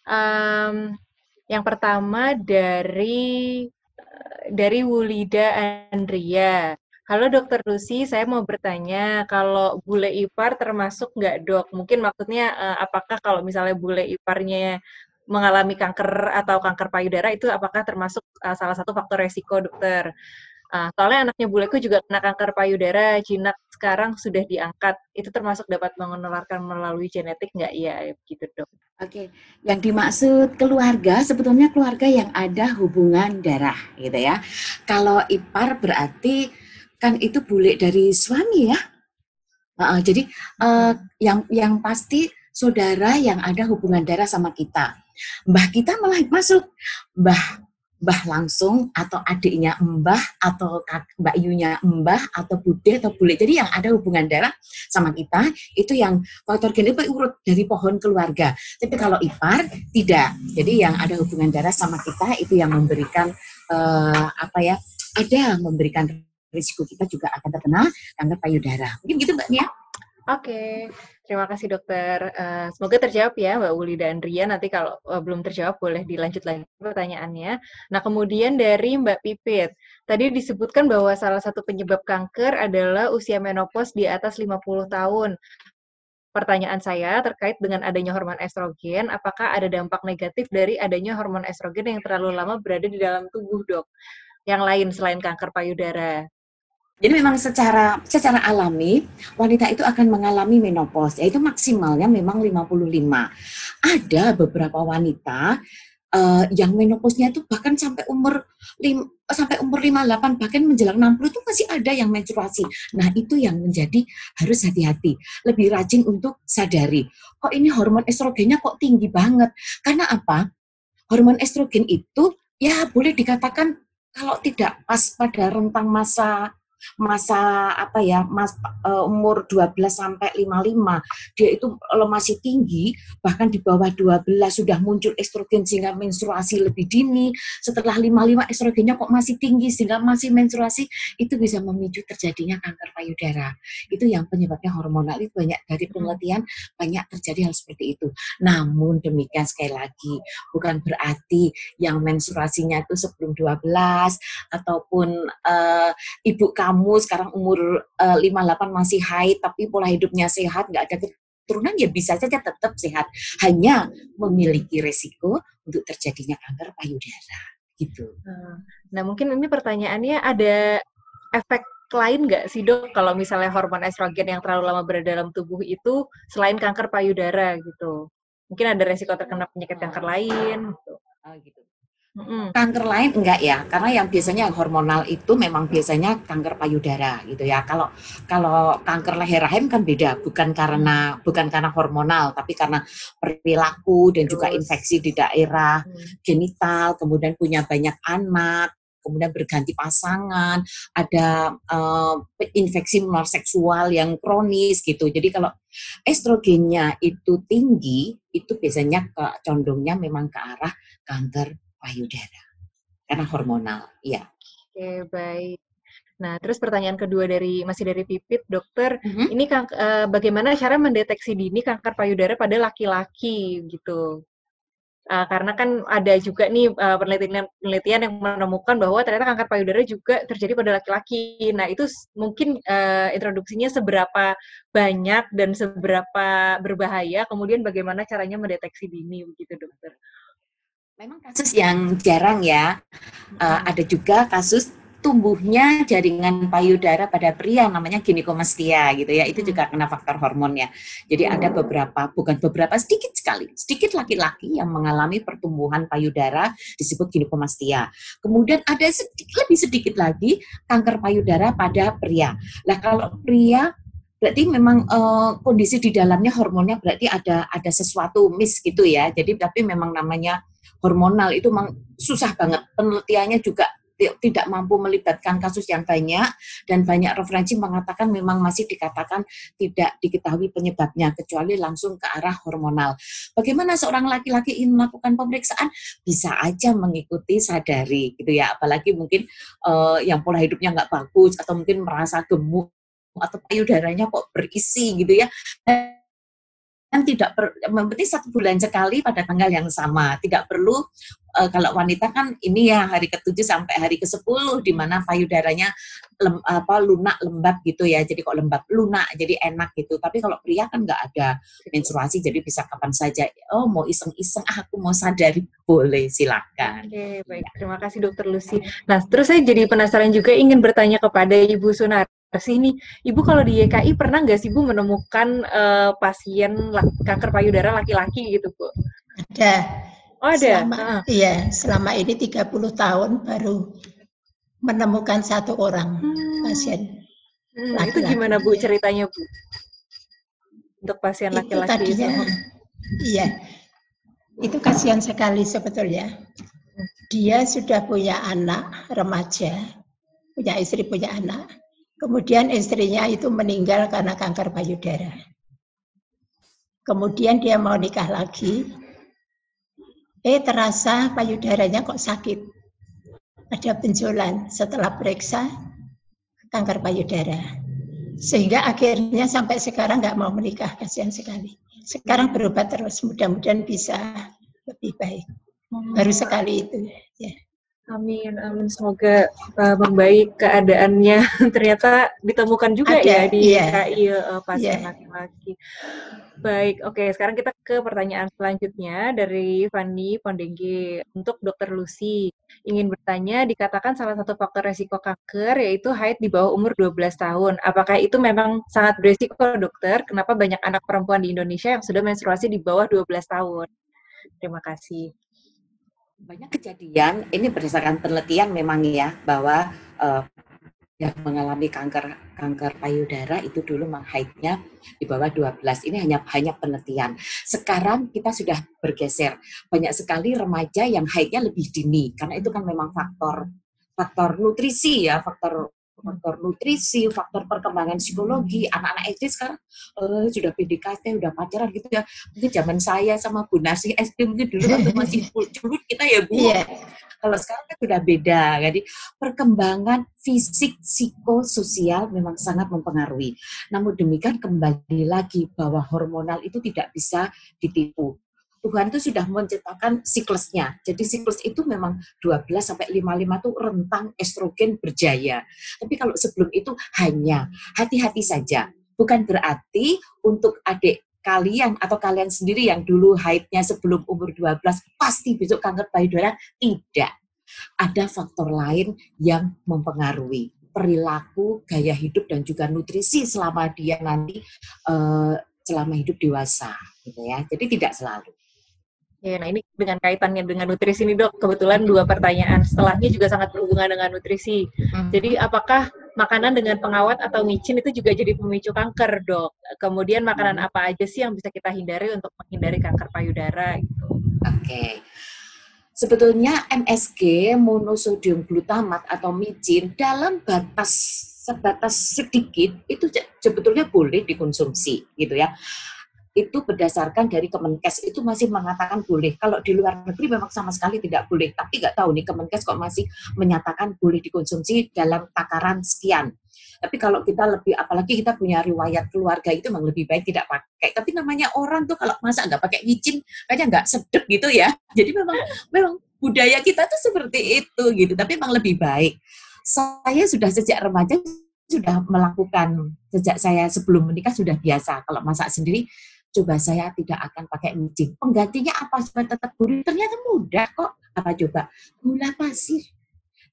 Um, yang pertama dari dari Wulida Andria. Halo Dokter Lucy, saya mau bertanya kalau bule ipar termasuk nggak dok? Mungkin maksudnya uh, apakah kalau misalnya bule iparnya mengalami kanker atau kanker payudara itu apakah termasuk uh, salah satu faktor resiko dokter? Uh, soalnya anaknya buleku juga kena kanker payudara, jinak sekarang sudah diangkat. Itu termasuk dapat menularkan melalui genetik nggak ya? Gitu dok. Oke, yang dimaksud keluarga sebetulnya keluarga yang ada hubungan darah gitu ya. Kalau ipar berarti kan itu bule dari suami ya. Uh, jadi uh, yang yang pasti saudara yang ada hubungan darah sama kita. Mbah kita malah masuk. Mbah mbah langsung atau adiknya mbah atau mbak Yunya mbah atau bude atau bule. Jadi yang ada hubungan darah sama kita itu yang faktor genetik urut dari pohon keluarga. Tapi kalau ipar tidak. Jadi yang ada hubungan darah sama kita itu yang memberikan uh, apa ya? Ada memberikan risiko kita juga akan terkena kanker payudara. Mungkin gitu Mbak Nia. Oke, terima kasih dokter. Uh, semoga terjawab ya Mbak Uli dan Ria. Nanti kalau uh, belum terjawab boleh dilanjut lagi pertanyaannya. Nah kemudian dari Mbak Pipit, tadi disebutkan bahwa salah satu penyebab kanker adalah usia menopause di atas 50 tahun. Pertanyaan saya terkait dengan adanya hormon estrogen, apakah ada dampak negatif dari adanya hormon estrogen yang terlalu lama berada di dalam tubuh dok? Yang lain selain kanker payudara. Jadi memang secara secara alami wanita itu akan mengalami menopause, yaitu maksimalnya memang 55. Ada beberapa wanita uh, yang menopausnya itu bahkan sampai umur lim, sampai umur 58 bahkan menjelang 60 itu masih ada yang menstruasi. Nah, itu yang menjadi harus hati-hati, lebih rajin untuk sadari. Kok ini hormon estrogennya kok tinggi banget? Karena apa? Hormon estrogen itu ya boleh dikatakan kalau tidak pas pada rentang masa masa apa ya mas, uh, umur 12 sampai 55 dia itu masih tinggi bahkan di bawah 12 sudah muncul estrogen sehingga menstruasi lebih dini. Setelah 55 estrogennya kok masih tinggi sehingga masih menstruasi itu bisa memicu terjadinya kanker payudara. Itu yang penyebabnya hormonal itu banyak dari hmm. penelitian banyak terjadi hal seperti itu. Namun demikian sekali lagi bukan berarti yang menstruasinya itu sebelum 12 ataupun uh, ibu kamu sekarang umur uh, eh, 58 masih haid tapi pola hidupnya sehat, nggak ada keturunan ya bisa saja tetap sehat. Hanya memiliki resiko untuk terjadinya kanker payudara gitu. Hmm. Nah, mungkin ini pertanyaannya ada efek lain nggak sih dok kalau misalnya hormon estrogen yang terlalu lama berada dalam tubuh itu selain kanker payudara gitu? Mungkin ada resiko terkena penyakit kanker lain gitu. Oh, gitu. Mm-hmm. Kanker lain enggak ya, karena yang biasanya yang hormonal itu memang biasanya kanker payudara gitu ya. Kalau kalau kanker leher rahim kan beda, bukan karena bukan karena hormonal, tapi karena perilaku dan Terus. juga infeksi di daerah mm. genital, kemudian punya banyak anak, kemudian berganti pasangan, ada uh, infeksi menular seksual yang kronis gitu. Jadi kalau estrogennya itu tinggi, itu biasanya ke, condongnya memang ke arah kanker payudara karena hormonal. Iya. Oke, baik. Nah, terus pertanyaan kedua dari masih dari Pipit, dokter, mm-hmm. ini kan uh, bagaimana cara mendeteksi dini kanker payudara pada laki-laki gitu? Uh, karena kan ada juga nih uh, penelitian penelitian yang menemukan bahwa ternyata kanker payudara juga terjadi pada laki-laki. Nah, itu mungkin uh, introduksinya seberapa banyak dan seberapa berbahaya, kemudian bagaimana caranya mendeteksi dini begitu, dokter? Memang kasus yang jarang ya. Uh, ada juga kasus tumbuhnya jaringan payudara pada pria namanya ginikomastia gitu ya. Itu juga kena faktor hormon ya. Jadi ada beberapa, bukan beberapa, sedikit sekali. Sedikit laki-laki yang mengalami pertumbuhan payudara disebut ginikomastia. Kemudian ada sedikit, lebih sedikit lagi kanker payudara pada pria. Nah kalau pria berarti memang uh, kondisi di dalamnya hormonnya berarti ada ada sesuatu miss gitu ya. Jadi tapi memang namanya hormonal itu susah banget. Penelitiannya juga tidak mampu melibatkan kasus yang banyak dan banyak referensi mengatakan memang masih dikatakan tidak diketahui penyebabnya kecuali langsung ke arah hormonal. Bagaimana seorang laki-laki ingin melakukan pemeriksaan bisa aja mengikuti sadari gitu ya apalagi mungkin uh, yang pola hidupnya nggak bagus atau mungkin merasa gemuk atau payudaranya kok berisi gitu ya kan tidak per, penting satu bulan sekali pada tanggal yang sama. Tidak perlu uh, kalau wanita kan ini ya hari ke-7 sampai hari ke-10 di mana payudaranya lem, apa lunak lembab gitu ya. Jadi kok lembab lunak jadi enak gitu. Tapi kalau pria kan nggak ada menstruasi jadi bisa kapan saja. Oh mau iseng-iseng ah aku mau sadari boleh silakan. Oke, baik. Terima kasih Dokter Lucy. Nah, terus saya jadi penasaran juga ingin bertanya kepada Ibu Sunar sih nih, Ibu kalau di YKI pernah nggak sih Bu menemukan uh, pasien kanker payudara laki-laki gitu Bu? Ada. Oh ada? Selama, uh. Iya, selama ini 30 tahun baru menemukan satu orang hmm. pasien. Hmm, laki -laki. Itu gimana Bu ceritanya Bu? Untuk pasien laki-laki itu, tadinya, Iya, itu kasihan sekali sebetulnya. Dia sudah punya anak remaja, punya istri, punya anak Kemudian istrinya itu meninggal karena kanker payudara. Kemudian dia mau nikah lagi. Eh terasa payudaranya kok sakit. Ada benjolan setelah periksa kanker payudara. Sehingga akhirnya sampai sekarang nggak mau menikah, kasihan sekali. Sekarang berobat terus, mudah-mudahan bisa lebih baik. Baru sekali itu. Ya. Amin, amin. Semoga uh, membaik keadaannya. Ternyata ditemukan juga Ada, ya di iya. KI uh, pasien iya. laki-laki. Baik, oke. Sekarang kita ke pertanyaan selanjutnya dari Fanny Pondengge untuk Dokter Lucy. Ingin bertanya, dikatakan salah satu faktor resiko kanker yaitu haid di bawah umur 12 tahun. Apakah itu memang sangat beresiko, dokter? Kenapa banyak anak perempuan di Indonesia yang sudah menstruasi di bawah 12 tahun? Terima kasih banyak kejadian ini berdasarkan penelitian memang ya bahwa uh, yang mengalami kanker kanker payudara itu dulu haidnya di bawah 12. Ini hanya hanya penelitian. Sekarang kita sudah bergeser. Banyak sekali remaja yang haidnya lebih dini karena itu kan memang faktor faktor nutrisi ya, faktor faktor nutrisi, faktor perkembangan psikologi, anak-anak SD sekarang uh, sudah PDKT, sudah pacaran gitu ya. Mungkin zaman saya sama Bu Nasi SD mungkin dulu waktu masih culut kita ya Bu. Yeah. Kalau sekarang kan sudah beda. Jadi perkembangan fisik, psikososial memang sangat mempengaruhi. Namun demikian kembali lagi bahwa hormonal itu tidak bisa ditipu Tuhan itu sudah menciptakan siklusnya. Jadi siklus itu memang 12 sampai 55 itu rentang estrogen berjaya. Tapi kalau sebelum itu hanya hati-hati saja. Bukan berarti untuk adik kalian atau kalian sendiri yang dulu haidnya sebelum umur 12 pasti besok kanker payudara tidak. Ada faktor lain yang mempengaruhi perilaku, gaya hidup dan juga nutrisi selama dia nanti uh, selama hidup dewasa gitu ya. Jadi tidak selalu. Ya, nah ini dengan kaitannya dengan nutrisi ini dok, kebetulan dua pertanyaan setelahnya juga sangat berhubungan dengan nutrisi. Hmm. Jadi apakah makanan dengan pengawet atau micin itu juga jadi pemicu kanker dok? Kemudian makanan hmm. apa aja sih yang bisa kita hindari untuk menghindari kanker payudara? Gitu? Oke. Okay. Sebetulnya MSG monosodium glutamat atau micin dalam batas sebatas sedikit itu sebetulnya boleh dikonsumsi gitu ya itu berdasarkan dari Kemenkes itu masih mengatakan boleh. Kalau di luar negeri memang sama sekali tidak boleh. Tapi nggak tahu nih Kemenkes kok masih menyatakan boleh dikonsumsi dalam takaran sekian. Tapi kalau kita lebih, apalagi kita punya riwayat keluarga itu memang lebih baik tidak pakai. Tapi namanya orang tuh kalau masa nggak pakai micin, kayaknya nggak sedep gitu ya. Jadi memang memang budaya kita tuh seperti itu gitu. Tapi memang lebih baik. Saya sudah sejak remaja sudah melakukan sejak saya sebelum menikah sudah biasa kalau masak sendiri coba saya tidak akan pakai micin. Penggantinya apa supaya tetap gurih? Ternyata mudah kok. Apa coba? Gula pasir.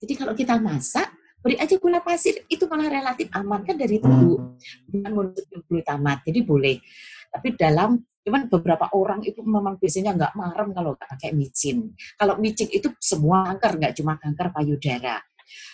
Jadi kalau kita masak, beri aja gula pasir, itu malah relatif aman kan dari tubuh. Bukan monosodium glutamat, jadi boleh. Tapi dalam cuman beberapa orang itu memang biasanya nggak marem kalau nggak pakai micin. Kalau micin itu semua kanker, nggak cuma kanker payudara.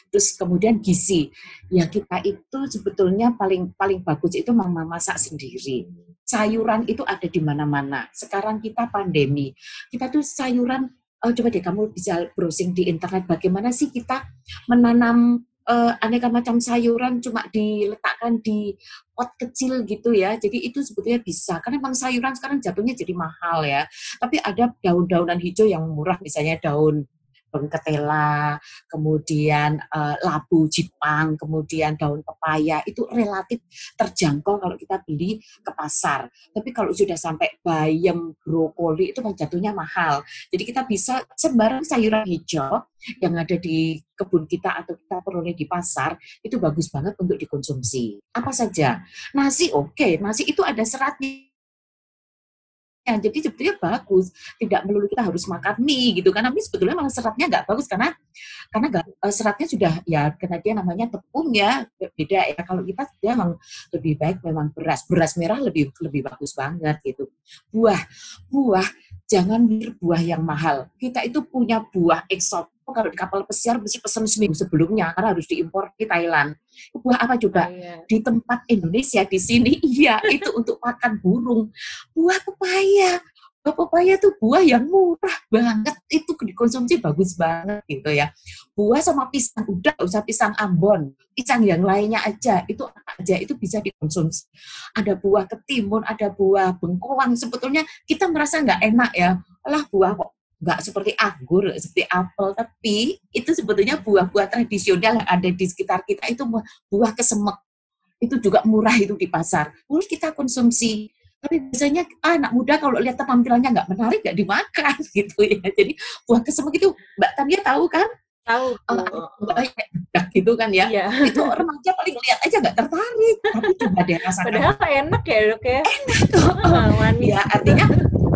Terus kemudian gizi, ya kita itu sebetulnya paling paling bagus itu memasak sendiri. Sayuran itu ada di mana-mana. Sekarang kita pandemi, kita tuh sayuran oh, coba deh kamu bisa browsing di internet bagaimana sih kita menanam uh, aneka macam sayuran cuma diletakkan di pot kecil gitu ya. Jadi itu sebetulnya bisa. Karena memang sayuran sekarang jatuhnya jadi mahal ya. Tapi ada daun-daunan hijau yang murah misalnya daun bengketela, kemudian uh, labu Jepang, kemudian daun pepaya itu relatif terjangkau kalau kita beli ke pasar. Tapi kalau sudah sampai bayam, brokoli itu kan jatuhnya mahal. Jadi kita bisa sembarang sayuran hijau yang ada di kebun kita atau kita peroleh di pasar itu bagus banget untuk dikonsumsi. Apa saja? Nasi oke, okay. nasi itu ada seratnya Ya, jadi sebetulnya bagus. Tidak melulu kita harus makan mie gitu karena mie sebetulnya malah seratnya nggak bagus karena karena gak, eh, seratnya sudah ya karena dia namanya tepung ya beda ya. Kalau kita dia memang lebih baik memang beras beras merah lebih lebih bagus banget gitu. Buah buah jangan buah yang mahal. Kita itu punya buah eksotik kalau di kapal pesiar mesti pesan seminggu sebelumnya karena harus diimpor di Thailand. Buah apa juga? Oh, iya. Di tempat Indonesia di sini iya itu untuk makan burung. Buah pepaya. Buah pepaya tuh buah yang murah banget. Itu dikonsumsi bagus banget gitu ya. Buah sama pisang udah usah pisang Ambon, pisang yang lainnya aja itu aja itu bisa dikonsumsi. Ada buah ketimun, ada buah bengkoang. Sebetulnya kita merasa nggak enak ya. Lah buah kok nggak seperti anggur, seperti apel, tapi itu sebetulnya buah-buah tradisional yang ada di sekitar kita itu buah kesemek. Itu juga murah itu di pasar. Boleh kita konsumsi. Tapi biasanya ah, anak muda kalau lihat tampilannya nggak menarik nggak dimakan gitu ya. Jadi buah kesemek itu Mbak Tania tahu kan? Tahu. Oh, gitu kan ya. Iya. Itu remaja paling lihat aja nggak tertarik. Tapi coba deh rasakan. Padahal enak ya dok ya. Enak tuh. ya artinya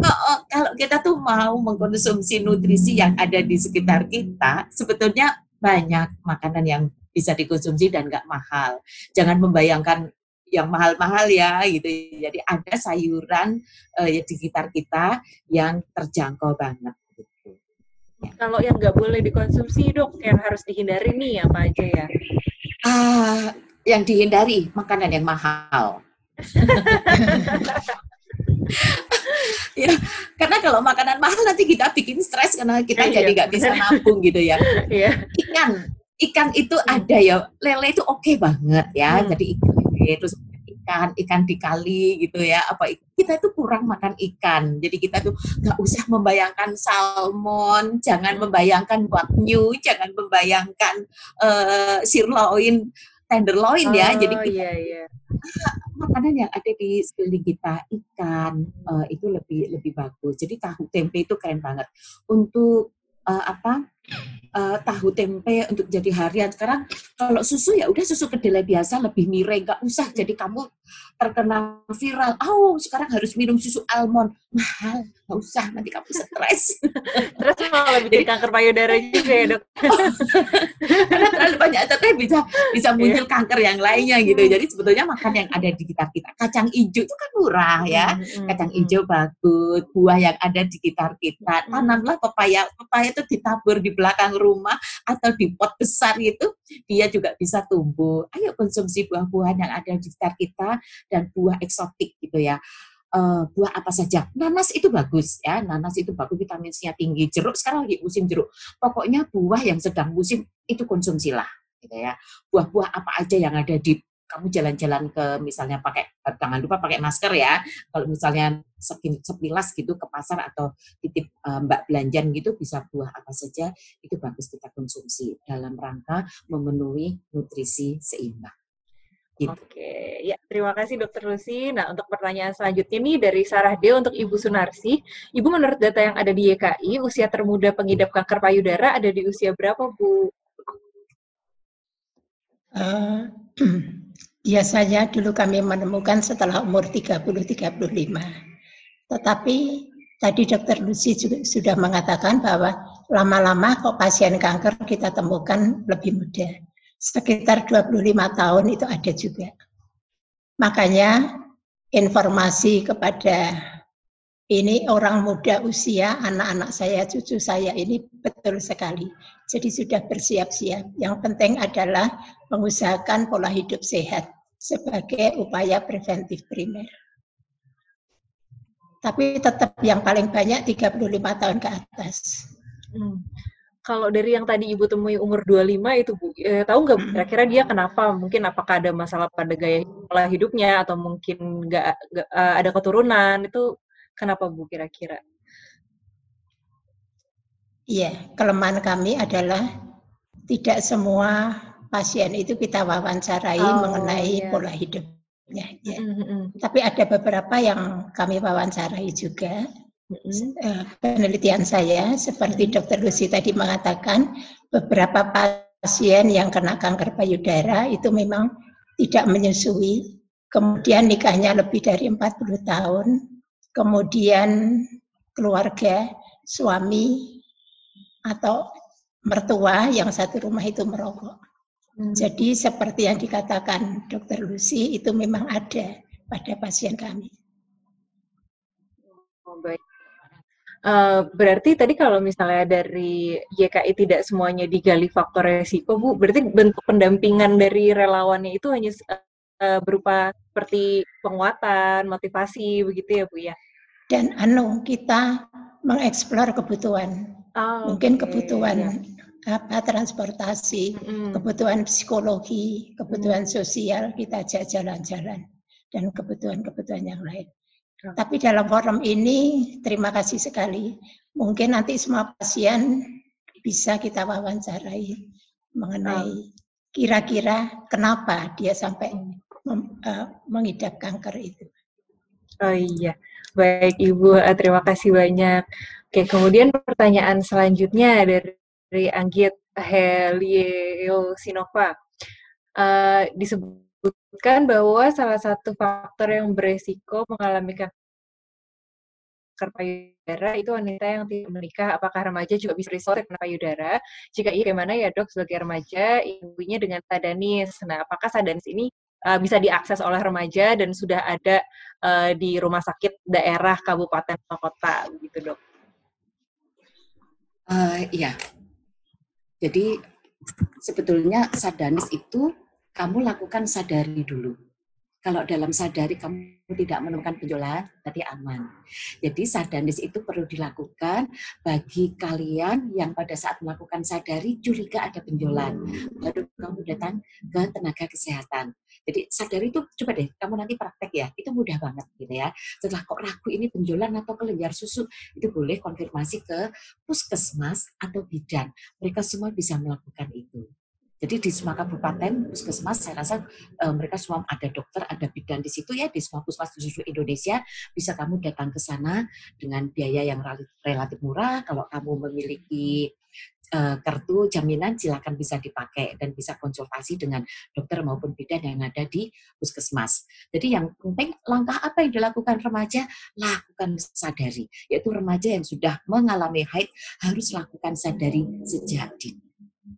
oh, kalau kita tuh mau mengkonsumsi nutrisi yang ada di sekitar kita, sebetulnya banyak makanan yang bisa dikonsumsi dan nggak mahal. Jangan membayangkan yang mahal-mahal ya gitu. Jadi ada sayuran uh, di sekitar kita yang terjangkau banget. Gitu. Ya. Kalau yang nggak boleh dikonsumsi dok, yang harus dihindari nih apa aja ya? Ah, yang dihindari makanan yang mahal. ya karena kalau makanan mahal nanti kita bikin stres karena kita iya, jadi nggak bisa nabung gitu ya iya. ikan ikan itu ada ya lele itu oke okay banget ya hmm. jadi ikan terus ikan ikan di kali gitu ya apa kita itu kurang makan ikan jadi kita tuh nggak usah membayangkan salmon jangan hmm. membayangkan wagyu jangan membayangkan uh, sirloin tenderloin oh, ya jadi kita iya, iya makanan yang ada di sekeliling kita ikan uh, itu lebih lebih bagus. Jadi tahu tempe itu keren banget. Untuk uh, apa uh, tahu tempe untuk jadi harian. Sekarang kalau susu ya udah susu kedelai biasa lebih miring, nggak usah jadi kamu terkena viral. Oh, sekarang harus minum susu almond. Mahal, nggak usah nanti kamu stres. Terus malah bikin kanker payudara juga ya, Dok. Karena terlalu banyak teteh bisa bisa iya. muncul kanker yang lainnya gitu. Jadi sebetulnya makan yang ada di sekitar kita. Kacang hijau itu kan murah ya. Kacang hijau bagus, buah yang ada di sekitar kita. Tanamlah pepaya. Pepaya itu ditabur di belakang rumah atau di pot besar itu dia juga bisa tumbuh. Ayo konsumsi buah-buahan yang ada di sekitar kita dan buah eksotik gitu ya. Uh, buah apa saja. Nanas itu bagus ya, nanas itu bagus vitaminnya tinggi. Jeruk sekarang lagi musim jeruk. Pokoknya buah yang sedang musim itu konsumsilah gitu ya. Buah-buah apa aja yang ada di kamu jalan-jalan ke misalnya pakai eh, jangan lupa pakai masker ya. Kalau misalnya sepilas gitu ke pasar atau titip uh, Mbak belanjan gitu bisa buah apa saja itu bagus kita konsumsi dalam rangka memenuhi nutrisi seimbang. Gitu. Oke, ya terima kasih Dokter Lucy. Nah untuk pertanyaan selanjutnya nih dari Sarah D untuk Ibu Sunarsi. Ibu menurut data yang ada di YKI, usia termuda pengidap kanker payudara ada di usia berapa Bu? Uh, Biasanya dulu kami menemukan setelah umur 30-35. Tetapi tadi dokter Lucy juga sudah mengatakan bahwa lama-lama kok pasien kanker kita temukan lebih muda. Sekitar 25 tahun itu ada juga. Makanya informasi kepada ini orang muda usia, anak-anak saya, cucu saya ini betul sekali. Jadi sudah bersiap-siap. Yang penting adalah mengusahakan pola hidup sehat sebagai upaya preventif primer. Tapi tetap yang paling banyak 35 tahun ke atas. Hmm. Kalau dari yang tadi Ibu temui umur 25 itu Bu, eh, tahu nggak kira-kira dia kenapa? Mungkin apakah ada masalah pada gaya pola hidupnya atau mungkin nggak uh, ada keturunan itu Kenapa Bu kira-kira? Iya, kelemahan kami adalah tidak semua pasien itu kita wawancarai oh, mengenai yeah. pola hidupnya. Ya. Mm-hmm. Tapi ada beberapa yang kami wawancarai juga. Mm-hmm. penelitian saya, seperti. Dr. Lucy tadi mengatakan, beberapa pasien yang kena kanker payudara itu memang tidak menyusui. Kemudian nikahnya lebih dari 40 tahun, kemudian keluarga, suami, atau mertua yang satu rumah itu merokok. Hmm. Jadi seperti yang dikatakan Dokter Lucy itu memang ada pada pasien kami. Oh, baik. Uh, berarti tadi kalau misalnya dari YKI tidak semuanya digali faktor resiko, Bu, berarti bentuk pendampingan dari relawannya itu hanya uh, berupa seperti penguatan, motivasi begitu ya Bu ya. Dan anu kita mengeksplor kebutuhan. Oh, Mungkin okay. kebutuhan ya. apa transportasi, mm. kebutuhan psikologi, kebutuhan mm. sosial kita ajak jalan-jalan dan kebutuhan-kebutuhan yang lain. Tapi dalam forum ini terima kasih sekali. Mungkin nanti semua pasien bisa kita wawancarai mengenai kira-kira kenapa dia sampai uh, mengidap kanker itu. Oh iya, baik Ibu, eh, terima kasih banyak. Oke, kemudian pertanyaan selanjutnya dari, dari Anggit Helio Sinova. Uh, disebutkan bahwa salah satu faktor yang beresiko mengalami kanker payudara itu wanita yang tidak menikah. Apakah remaja juga bisa risiko kena payudara? Jika iya, bagaimana ya dok sebagai remaja ibunya dengan sadanis? Nah, apakah sadanis ini uh, bisa diakses oleh remaja dan sudah ada uh, di rumah sakit daerah kabupaten kota gitu dok. Uh, iya. Jadi sebetulnya sadanis itu kamu lakukan sadari dulu kalau dalam sadari kamu tidak menemukan benjolan, berarti aman. Jadi sadanis itu perlu dilakukan bagi kalian yang pada saat melakukan sadari curiga ada benjolan. Baru kamu datang ke tenaga kesehatan. Jadi sadari itu coba deh kamu nanti praktek ya, itu mudah banget gitu ya. Setelah kok ragu ini benjolan atau kelenjar susu, itu boleh konfirmasi ke puskesmas atau bidan. Mereka semua bisa melakukan itu. Jadi di semua kabupaten puskesmas saya rasa e, mereka semua ada dokter, ada bidan di situ ya di semua puskesmas di seluruh Indonesia bisa kamu datang ke sana dengan biaya yang relatif murah. Kalau kamu memiliki e, kartu jaminan silakan bisa dipakai dan bisa konsultasi dengan dokter maupun bidan yang ada di puskesmas. Jadi yang penting langkah apa yang dilakukan remaja lakukan sadari yaitu remaja yang sudah mengalami haid harus lakukan sadari sejak dini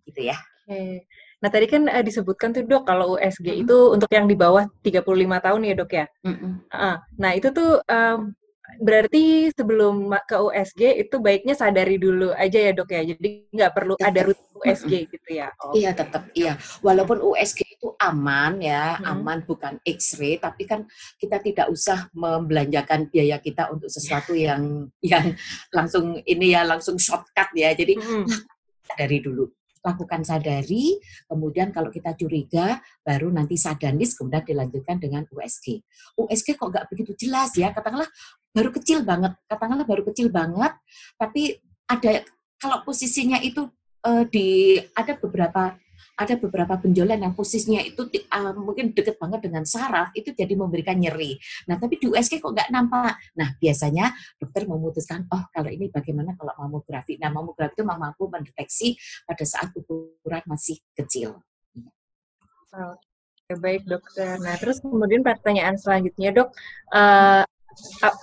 gitu ya. Oke. Nah, tadi kan uh, disebutkan tuh dok kalau USG mm -hmm. itu untuk yang di bawah 35 tahun ya dok ya. Mm -hmm. uh, nah, itu tuh um, berarti sebelum ke USG itu baiknya sadari dulu aja ya dok ya. Jadi nggak perlu tetap. ada rutin USG mm -hmm. gitu ya. Oh. Iya tetap iya. Walaupun USG itu aman ya, hmm. aman bukan X-ray, tapi kan kita tidak usah membelanjakan biaya kita untuk sesuatu yang yang langsung ini ya langsung shortcut ya. Jadi hmm. dari dulu lakukan sadari, kemudian kalau kita curiga, baru nanti sadanis, kemudian dilanjutkan dengan USG. USG kok nggak begitu jelas ya, katakanlah baru kecil banget, katakanlah baru kecil banget, tapi ada kalau posisinya itu uh, di ada beberapa ada beberapa benjolan yang posisinya itu uh, mungkin deket banget dengan saraf, itu jadi memberikan nyeri. Nah, tapi di USG kok nggak nampak. Nah, biasanya dokter memutuskan, oh kalau ini bagaimana kalau mamografi. Nah, mamografi itu mampu mendeteksi pada saat ukuran masih kecil. Oke, baik dokter. Nah, terus kemudian pertanyaan selanjutnya dok, uh,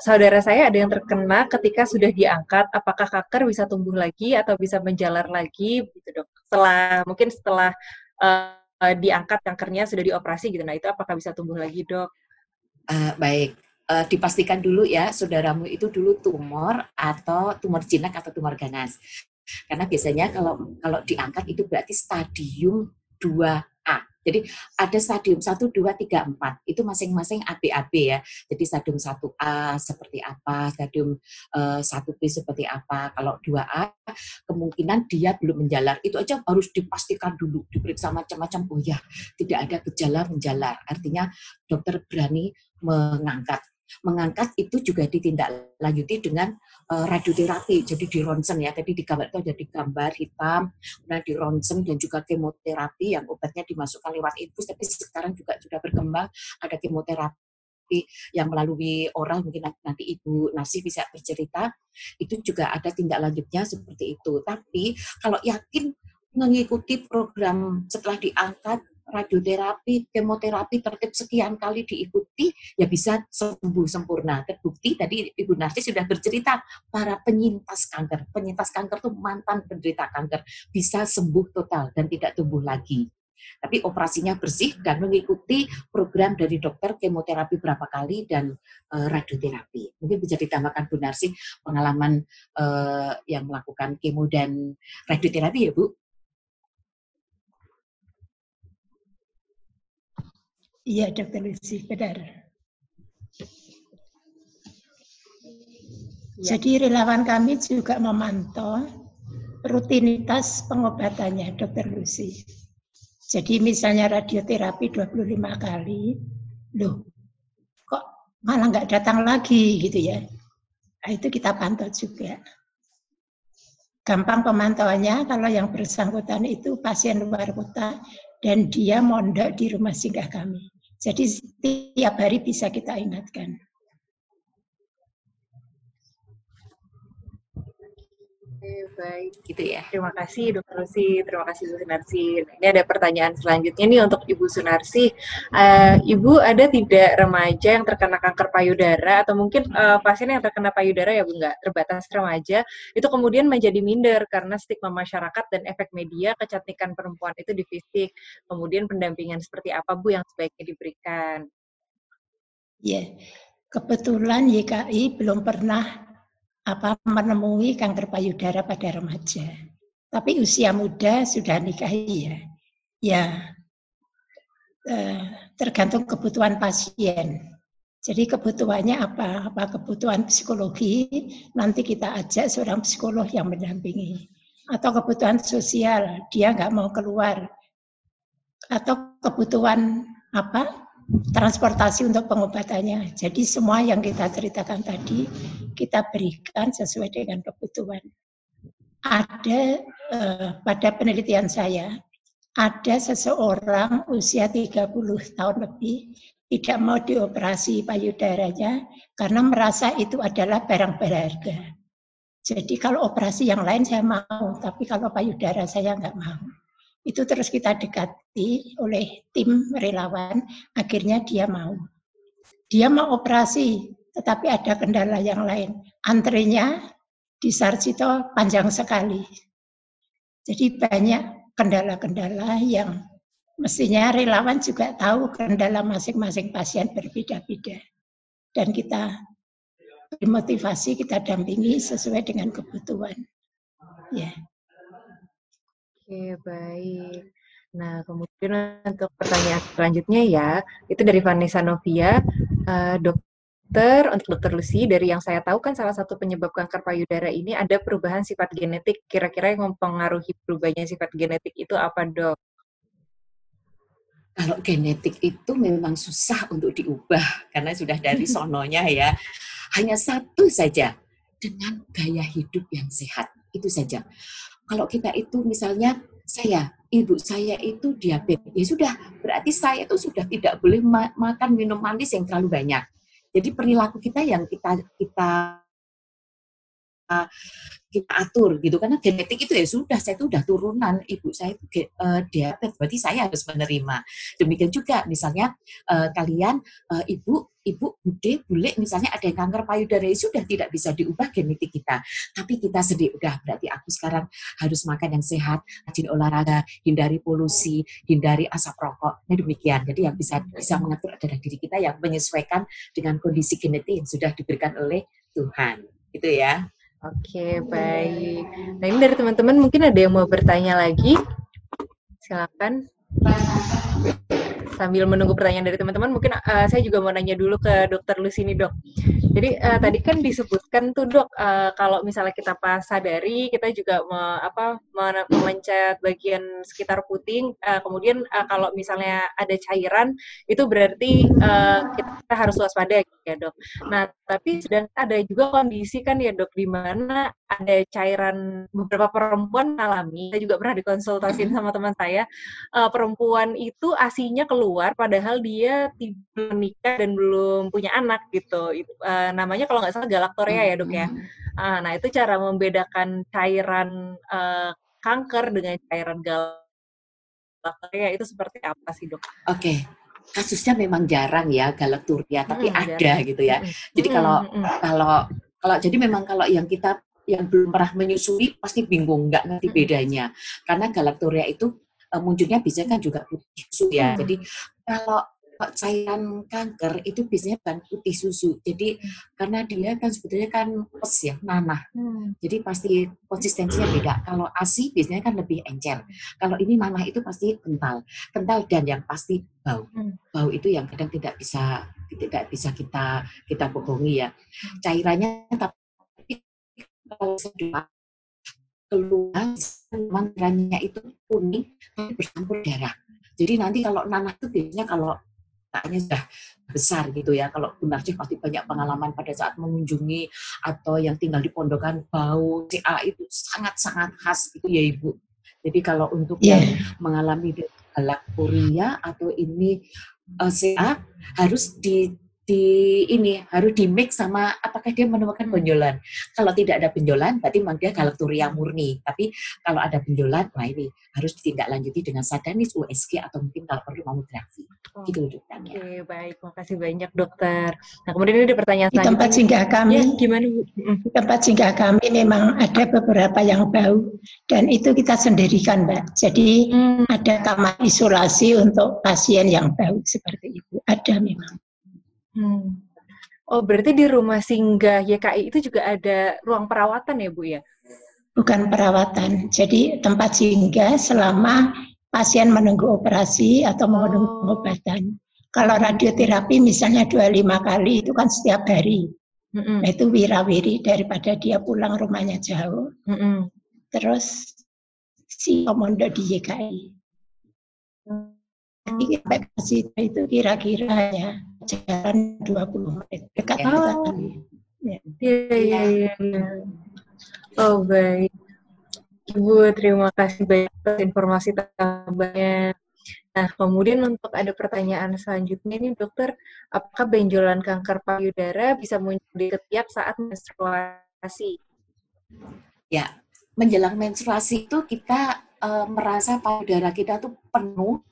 saudara saya ada yang terkena ketika sudah diangkat, apakah kanker bisa tumbuh lagi atau bisa menjalar lagi, gitu dok? Setelah mungkin setelah uh, diangkat kankernya sudah dioperasi gitu, nah itu apakah bisa tumbuh lagi dok? Uh, baik, uh, dipastikan dulu ya saudaramu itu dulu tumor atau tumor jinak atau tumor ganas. Karena biasanya kalau kalau diangkat itu berarti stadium 2A. Jadi ada stadium 1, 2, 3, 4. Itu masing-masing AB-AB ya. Jadi stadium 1A seperti apa, stadium uh, eh, 1B seperti apa. Kalau 2A kemungkinan dia belum menjalar. Itu aja harus dipastikan dulu, diperiksa macam-macam. Oh ya, tidak ada gejala menjalar. Artinya dokter berani mengangkat mengangkat itu juga ditindaklanjuti dengan uh, radioterapi. Jadi di ronsen ya, tadi di gambar itu ada di gambar hitam, nah di ronsen dan juga kemoterapi yang obatnya dimasukkan lewat infus, tapi sekarang juga sudah berkembang ada kemoterapi yang melalui oral mungkin nanti Ibu Nasi bisa bercerita itu juga ada tindak lanjutnya seperti itu. Tapi kalau yakin mengikuti program setelah diangkat radioterapi, kemoterapi tertib sekian kali diikuti, ya bisa sembuh sempurna. Terbukti tadi Ibu Narsi sudah bercerita, para penyintas kanker, penyintas kanker itu mantan penderita kanker, bisa sembuh total dan tidak tumbuh lagi. Tapi operasinya bersih dan mengikuti program dari dokter kemoterapi berapa kali dan uh, radioterapi. Mungkin bisa ditambahkan Bu Narsi pengalaman uh, yang melakukan kemo dan radioterapi ya Bu? Iya, Dokter Lucy, benar. Ya. Jadi relawan kami juga memantau rutinitas pengobatannya, Dokter Lucy. Jadi misalnya radioterapi 25 kali, loh kok malah nggak datang lagi gitu ya. Nah, itu kita pantau juga. Gampang pemantauannya kalau yang bersangkutan itu pasien luar kota dan dia mondok di rumah singgah kami. Jadi setiap hari bisa kita ingatkan. Oke, baik. Gitu ya. Terima kasih Dokter Lucy, terima kasih Bu Sunarsi. Ini ada pertanyaan selanjutnya nih untuk Ibu Sunarsi. Uh, Ibu ada tidak remaja yang terkena kanker payudara atau mungkin uh, pasien yang terkena payudara ya Bu nggak terbatas remaja itu kemudian menjadi minder karena stigma masyarakat dan efek media kecantikan perempuan itu di fisik. Kemudian pendampingan seperti apa Bu yang sebaiknya diberikan? Ya, yeah. kebetulan YKI belum pernah apa menemui kanker payudara pada remaja. Tapi usia muda sudah nikahi ya. Ya eh, tergantung kebutuhan pasien. Jadi kebutuhannya apa? Apa kebutuhan psikologi? Nanti kita ajak seorang psikolog yang mendampingi. Atau kebutuhan sosial, dia nggak mau keluar. Atau kebutuhan apa? Transportasi untuk pengobatannya. Jadi semua yang kita ceritakan tadi kita berikan sesuai dengan kebutuhan. Ada eh, pada penelitian saya ada seseorang usia 30 tahun lebih tidak mau dioperasi payudaranya karena merasa itu adalah barang berharga. Jadi kalau operasi yang lain saya mau, tapi kalau payudara saya nggak mau itu terus kita dekati oleh tim relawan, akhirnya dia mau. Dia mau operasi, tetapi ada kendala yang lain. Antrenya di Sarjito panjang sekali. Jadi banyak kendala-kendala yang mestinya relawan juga tahu kendala masing-masing pasien berbeda-beda. Dan kita dimotivasi, kita dampingi sesuai dengan kebutuhan. Ya. Oke, baik. Nah, kemudian untuk pertanyaan selanjutnya ya, itu dari Vanessa Novia, uh, dokter, untuk dokter Lucy, dari yang saya tahu kan salah satu penyebab kanker payudara ini ada perubahan sifat genetik. Kira-kira yang mempengaruhi perubahannya sifat genetik itu apa, dok? Kalau genetik itu memang susah untuk diubah, karena sudah dari sononya ya. Hanya satu saja, dengan gaya hidup yang sehat. Itu saja kalau kita itu misalnya saya, ibu saya itu diabetes, ya sudah, berarti saya itu sudah tidak boleh ma makan minum manis yang terlalu banyak. Jadi perilaku kita yang kita kita kita atur gitu. Karena genetik itu ya sudah saya itu udah turunan. Ibu saya itu uh, diabetes berarti saya harus menerima. Demikian juga misalnya uh, kalian uh, ibu ibu bude bule misalnya ada yang kanker payudara ya sudah tidak bisa diubah genetik kita. Tapi kita sedih udah berarti aku sekarang harus makan yang sehat rajin olahraga hindari polusi hindari asap rokok. Nah demikian. Jadi yang bisa bisa mengatur adalah diri kita yang menyesuaikan dengan kondisi genetik yang sudah diberikan oleh Tuhan. Itu ya Oke, baik. Nah, ini dari teman-teman mungkin ada yang mau bertanya lagi. Silakan sambil menunggu pertanyaan dari teman-teman, mungkin uh, saya juga mau nanya dulu ke dokter Lusini dok. Jadi uh, tadi kan disebutkan tuh dok, uh, kalau misalnya kita pas sadari, kita juga me, apa memencet bagian sekitar puting, uh, kemudian uh, kalau misalnya ada cairan, itu berarti uh, kita harus waspada ya dok. Nah tapi sedang ada juga kondisi kan ya dok, di mana ada cairan beberapa perempuan alami, saya juga pernah dikonsultasiin sama teman saya, uh, perempuan itu asinya keluar padahal dia tidak menikah dan belum punya anak gitu. Itu, uh, namanya kalau nggak salah galaktorea ya dok ya. Uh, nah itu cara membedakan cairan uh, kanker dengan cairan galaktorea itu seperti apa sih dok? Oke. Okay kasusnya memang jarang ya galakturia tapi hmm, ada jarang. gitu ya. Jadi kalau hmm. kalau kalau jadi memang kalau yang kita yang belum pernah menyusui pasti bingung nggak ngerti bedanya karena galakturia itu uh, munculnya biasanya kan juga putih susu ya. Hmm. Jadi kalau cairan kanker itu biasanya bahan putih susu. Jadi hmm. karena dia kan sebetulnya kan pes ya, nanah. Hmm. Jadi pasti konsistensinya beda. Kalau ASI biasanya kan lebih encer. Kalau ini nanah itu pasti kental. Kental dan yang pasti bau. Hmm. Bau itu yang kadang tidak bisa tidak bisa kita kita bohongi ya. Hmm. Cairannya tapi kalau keluar mantranya itu kuning tapi bercampur darah. Jadi nanti kalau nanah itu biasanya kalau katanya sudah besar gitu ya. Kalau Bu Narjih pasti banyak pengalaman pada saat mengunjungi atau yang tinggal di pondokan bau CA itu sangat-sangat khas itu ya Ibu. Jadi kalau untuk yeah. yang mengalami galaktoria atau ini uh, eh, CA harus di di ini harus di mix sama apakah dia menemukan benjolan. Kalau tidak ada benjolan, berarti memang dia galakturia murni. Tapi kalau ada benjolan, wah ini harus ditindaklanjuti dengan sadanis USG atau mungkin kalau perlu mamografi. Oh, gitu dokternya. Oke, okay, baik. Makasih banyak dokter. Nah, kemudian ada pertanyaan Di tempat singgah kami, ya, gimana Bu? Di tempat singgah kami memang ada beberapa yang bau dan itu kita sendirikan, Mbak. Jadi hmm. ada kamar isolasi untuk pasien yang bau seperti itu. Ada memang. Hmm. Oh, berarti di rumah singgah YKI itu juga ada ruang perawatan ya, Bu ya? Bukan perawatan. Jadi tempat singgah selama pasien menunggu operasi atau menunggu oh. pengobatan. Kalau radioterapi misalnya 25 kali itu kan setiap hari. Mm -hmm. Nah, itu wirawiri daripada dia pulang rumahnya jauh. Mm -hmm. Terus si komodo di YKI. Jadi itu kira-kira ya jalan 20 menit dekat oh. dekat kami. Ya. Iya, iya, iya, iya. Oh, baik. Ibu, terima kasih banyak atas informasi tambahnya. Nah, kemudian untuk ada pertanyaan selanjutnya nih, dokter, apakah benjolan kanker payudara bisa muncul di ketiak saat menstruasi? Ya, menjelang menstruasi itu kita uh, merasa payudara kita tuh penuh,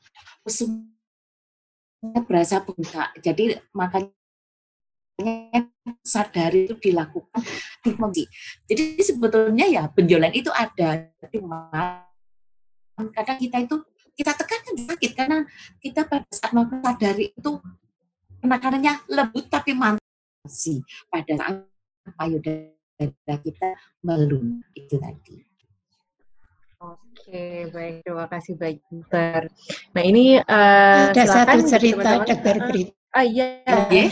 berasa bengkak. Jadi makanya sadari itu dilakukan di Jadi sebetulnya ya benjolan itu ada, cuma kadang kita itu kita tekan sakit karena kita pada saat sadari itu penekanannya lembut tapi mantap sih pada saat payudara kita melunak itu tadi. Oke, baik. Terima kasih banyak, dokter. Nah, ini uh, ada satu cerita dokter Brit. Ah, iya. Iya.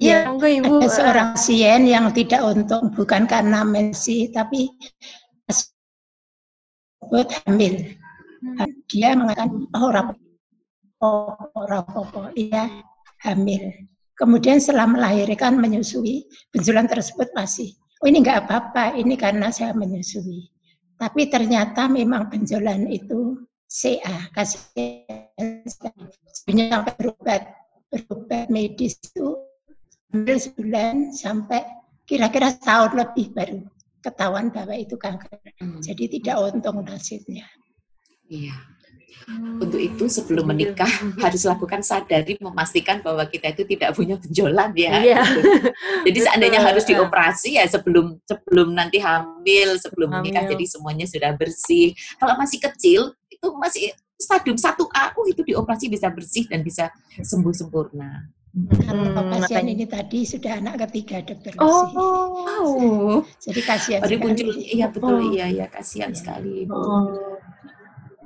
Ya, enggak, Ibu. Ada seorang pasien yang tidak untung bukan karena mensi tapi buat hamil. Hmm. Dia mengatakan oh rapopo, oh, iya hamil. Kemudian setelah melahirkan menyusui, benjolan tersebut masih. Oh ini enggak apa-apa, ini karena saya menyusui. Tapi ternyata memang benjolan itu CA, kasih sebenarnya sampai berobat, berobat medis itu hampir sebulan sampai kira-kira setahun lebih baru ketahuan bahwa itu kanker. Hmm. Jadi tidak untung nasibnya. Iya. Untuk itu sebelum menikah harus lakukan sadari memastikan bahwa kita itu tidak punya benjolan ya. Iya. Jadi seandainya Betul. harus dioperasi ya sebelum sebelum nanti hamil, sebelum menikah Hamil. jadi semuanya sudah bersih. Kalau masih kecil itu masih stadium 1A oh, itu dioperasi bisa bersih dan bisa sembuh sempurna. Hmm, pasien makanya- ini tadi sudah anak ketiga dokter. Oh, Jadi kasihan sekali. muncul iya betul Oh. iya iya kasihan Iya. sekali. Oh.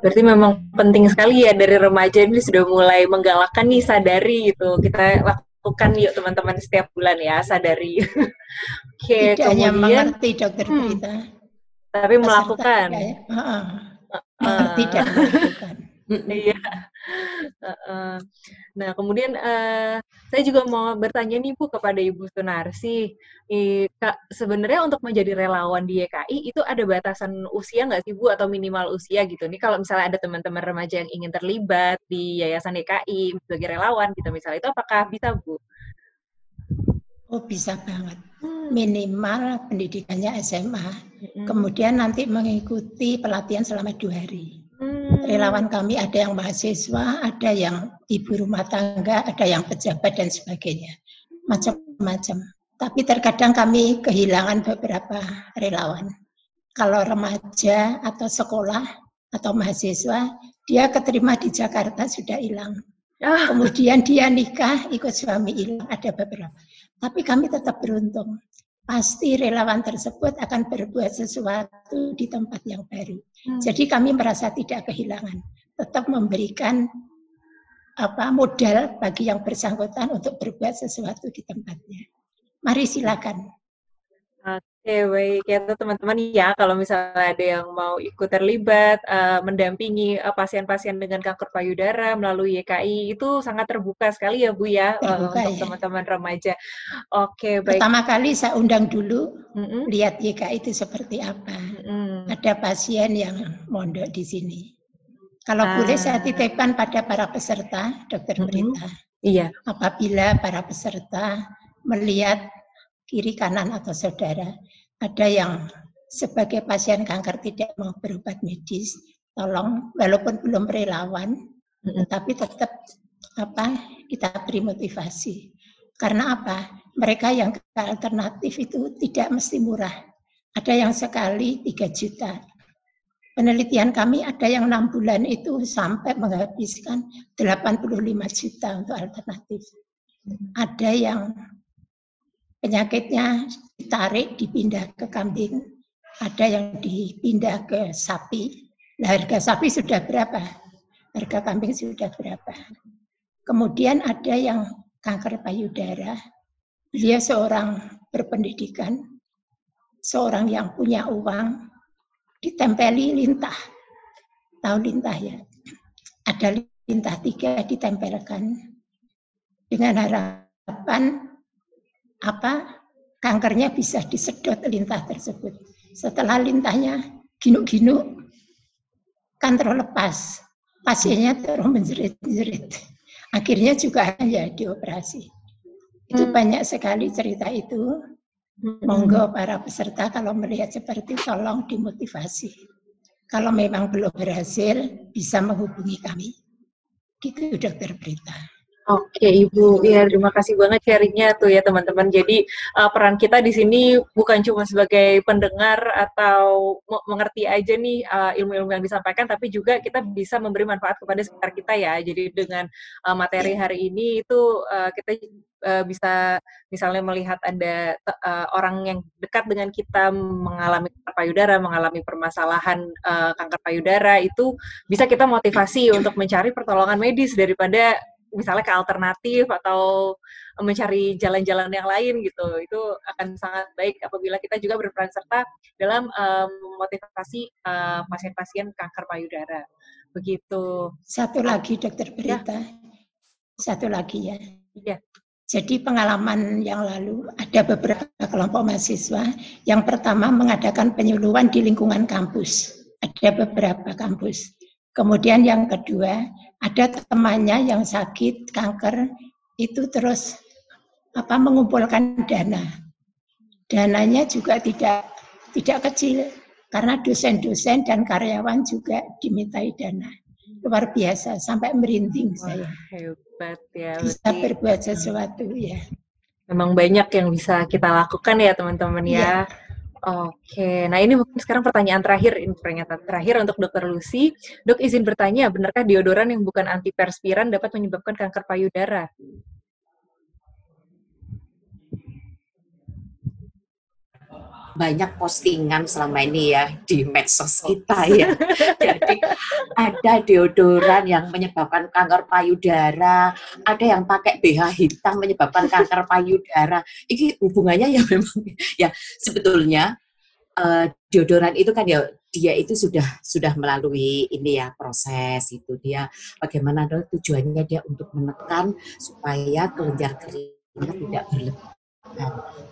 Berarti memang penting sekali ya dari remaja ini sudah mulai menggalakkan nih sadari gitu. Kita lakukan yuk teman-teman setiap bulan ya sadari. Oke, Tidak hanya mengerti dokter Hmm. Berita. tapi melakukan. ya. Heeh. Ah. Mengerti dan melakukan. Iya. Heeh. Nah, kemudian eh, saya juga mau bertanya nih Bu kepada Ibu Sunarsi, I- Kak, sebenarnya untuk menjadi relawan di YKI itu ada batasan usia nggak sih Bu atau minimal usia gitu? Nih kalau misalnya ada teman-teman remaja yang ingin terlibat di Yayasan YKI sebagai relawan gitu misalnya, itu apakah bisa Bu? Oh bisa banget. Hmm. Minimal pendidikannya SMA. Kemudian nanti mengikuti pelatihan selama dua hari. Hmm. Relawan kami ada yang mahasiswa, ada yang ibu rumah tangga, ada yang pejabat dan sebagainya. Macam-macam. Tapi terkadang kami kehilangan beberapa relawan. Kalau remaja atau sekolah atau mahasiswa, dia keterima di Jakarta sudah hilang. Ah, Kemudian dia nikah, ikut suami hilang, ada beberapa. Tapi kami tetap beruntung. Pasti relawan tersebut akan berbuat sesuatu di tempat yang baru. hmm. Jadi kami merasa tidak kehilangan, tetap memberikan apa modal bagi yang bersangkutan untuk berbuat sesuatu di tempatnya. Mari silakan. Oke, baik. Ya, teman-teman ya, kalau misalnya ada yang mau ikut terlibat, eh, mendampingi eh, pasien-pasien dengan kanker payudara melalui YKI, itu sangat terbuka sekali ya, Bu ya, eh, Terbuka, untuk ya. teman-teman remaja. Oke, baik. Pertama kali saya undang dulu, Mm-mm, lihat YKI itu seperti apa. mm-mm. Ada pasien yang mondok di sini. Kalau Ah. boleh saya titipkan pada para peserta, Dokter Mm-mm. Berita, Iya. apabila para peserta melihat kiri kanan atau saudara ada yang sebagai pasien kanker tidak mau berobat medis, tolong walaupun belum relawan, Mm-mm. tetapi tetap apa kita beri motivasi. Karena apa? Mereka yang ke alternatif itu tidak mesti murah. Ada yang sekali 3 juta. Penelitian kami ada yang enam bulan itu sampai menghabiskan 85 juta untuk alternatif. Ada yang penyakitnya ditarik, dipindah ke kambing, ada yang dipindah ke sapi. Nah, harga sapi sudah berapa? Harga kambing sudah berapa? Kemudian ada yang kanker payudara. Dia seorang berpendidikan, seorang yang punya uang, ditempeli lintah. Tahu lintah ya? Ada lintah tiga ditempelkan dengan harapan apa kankernya bisa disedot lintah tersebut. Setelah lintahnya ginuk-ginuk, kan terlepas. Pasiennya terus menjerit-jerit. Akhirnya juga ya dioperasi. Itu Hmm. banyak sekali cerita itu. Monggo para peserta kalau melihat seperti tolong dimotivasi. Kalau memang belum berhasil, bisa menghubungi kami. Gitu dokter Berita. Oke, Ibu. Ya, terima kasih banget sharingnya tuh ya, teman-teman. Jadi, uh, peran kita di sini bukan cuma sebagai pendengar atau me- mengerti aja nih uh, ilmu-ilmu yang disampaikan, tapi juga kita bisa memberi manfaat kepada sekitar kita ya. Jadi, dengan uh, materi hari ini itu uh, kita uh, bisa misalnya melihat ada uh, orang yang dekat dengan kita mengalami kanker payudara, mengalami permasalahan uh, kanker payudara, itu bisa kita motivasi untuk mencari pertolongan medis daripada misalnya ke alternatif atau mencari jalan-jalan yang lain gitu itu akan sangat baik apabila kita juga berperan serta dalam um, memotivasi uh, pasien-pasien kanker payudara begitu Satu lagi dokter Berita. Satu lagi ya. Iya. Jadi pengalaman yang lalu ada beberapa kelompok mahasiswa. Yang pertama mengadakan penyuluhan di lingkungan kampus. Ada beberapa kampus. Kemudian yang kedua ada temannya yang sakit kanker itu terus apa mengumpulkan dana. Dananya juga tidak tidak kecil karena dosen-dosen dan karyawan juga dimintai dana luar biasa sampai merinding Wah, saya hebat ya. bisa berarti berbuat sesuatu ya Memang banyak yang bisa kita lakukan ya teman-teman ya. Iya. Oke, nah ini mungkin sekarang pertanyaan terakhir, ini pernyataan terakhir untuk Dokter Lucy. Dok izin bertanya, benarkah deodoran yang bukan antiperspiran dapat menyebabkan kanker payudara? Banyak postingan selama ini ya di medsos kita ya. Jadi ada deodoran yang menyebabkan kanker payudara, ada yang pakai BH hitam menyebabkan kanker payudara. Ini hubungannya ya memang ya sebetulnya uh, deodoran itu kan ya dia itu sudah sudah melalui ini ya proses itu dia bagaimana tujuannya dia untuk menekan supaya kelenjar keringat tidak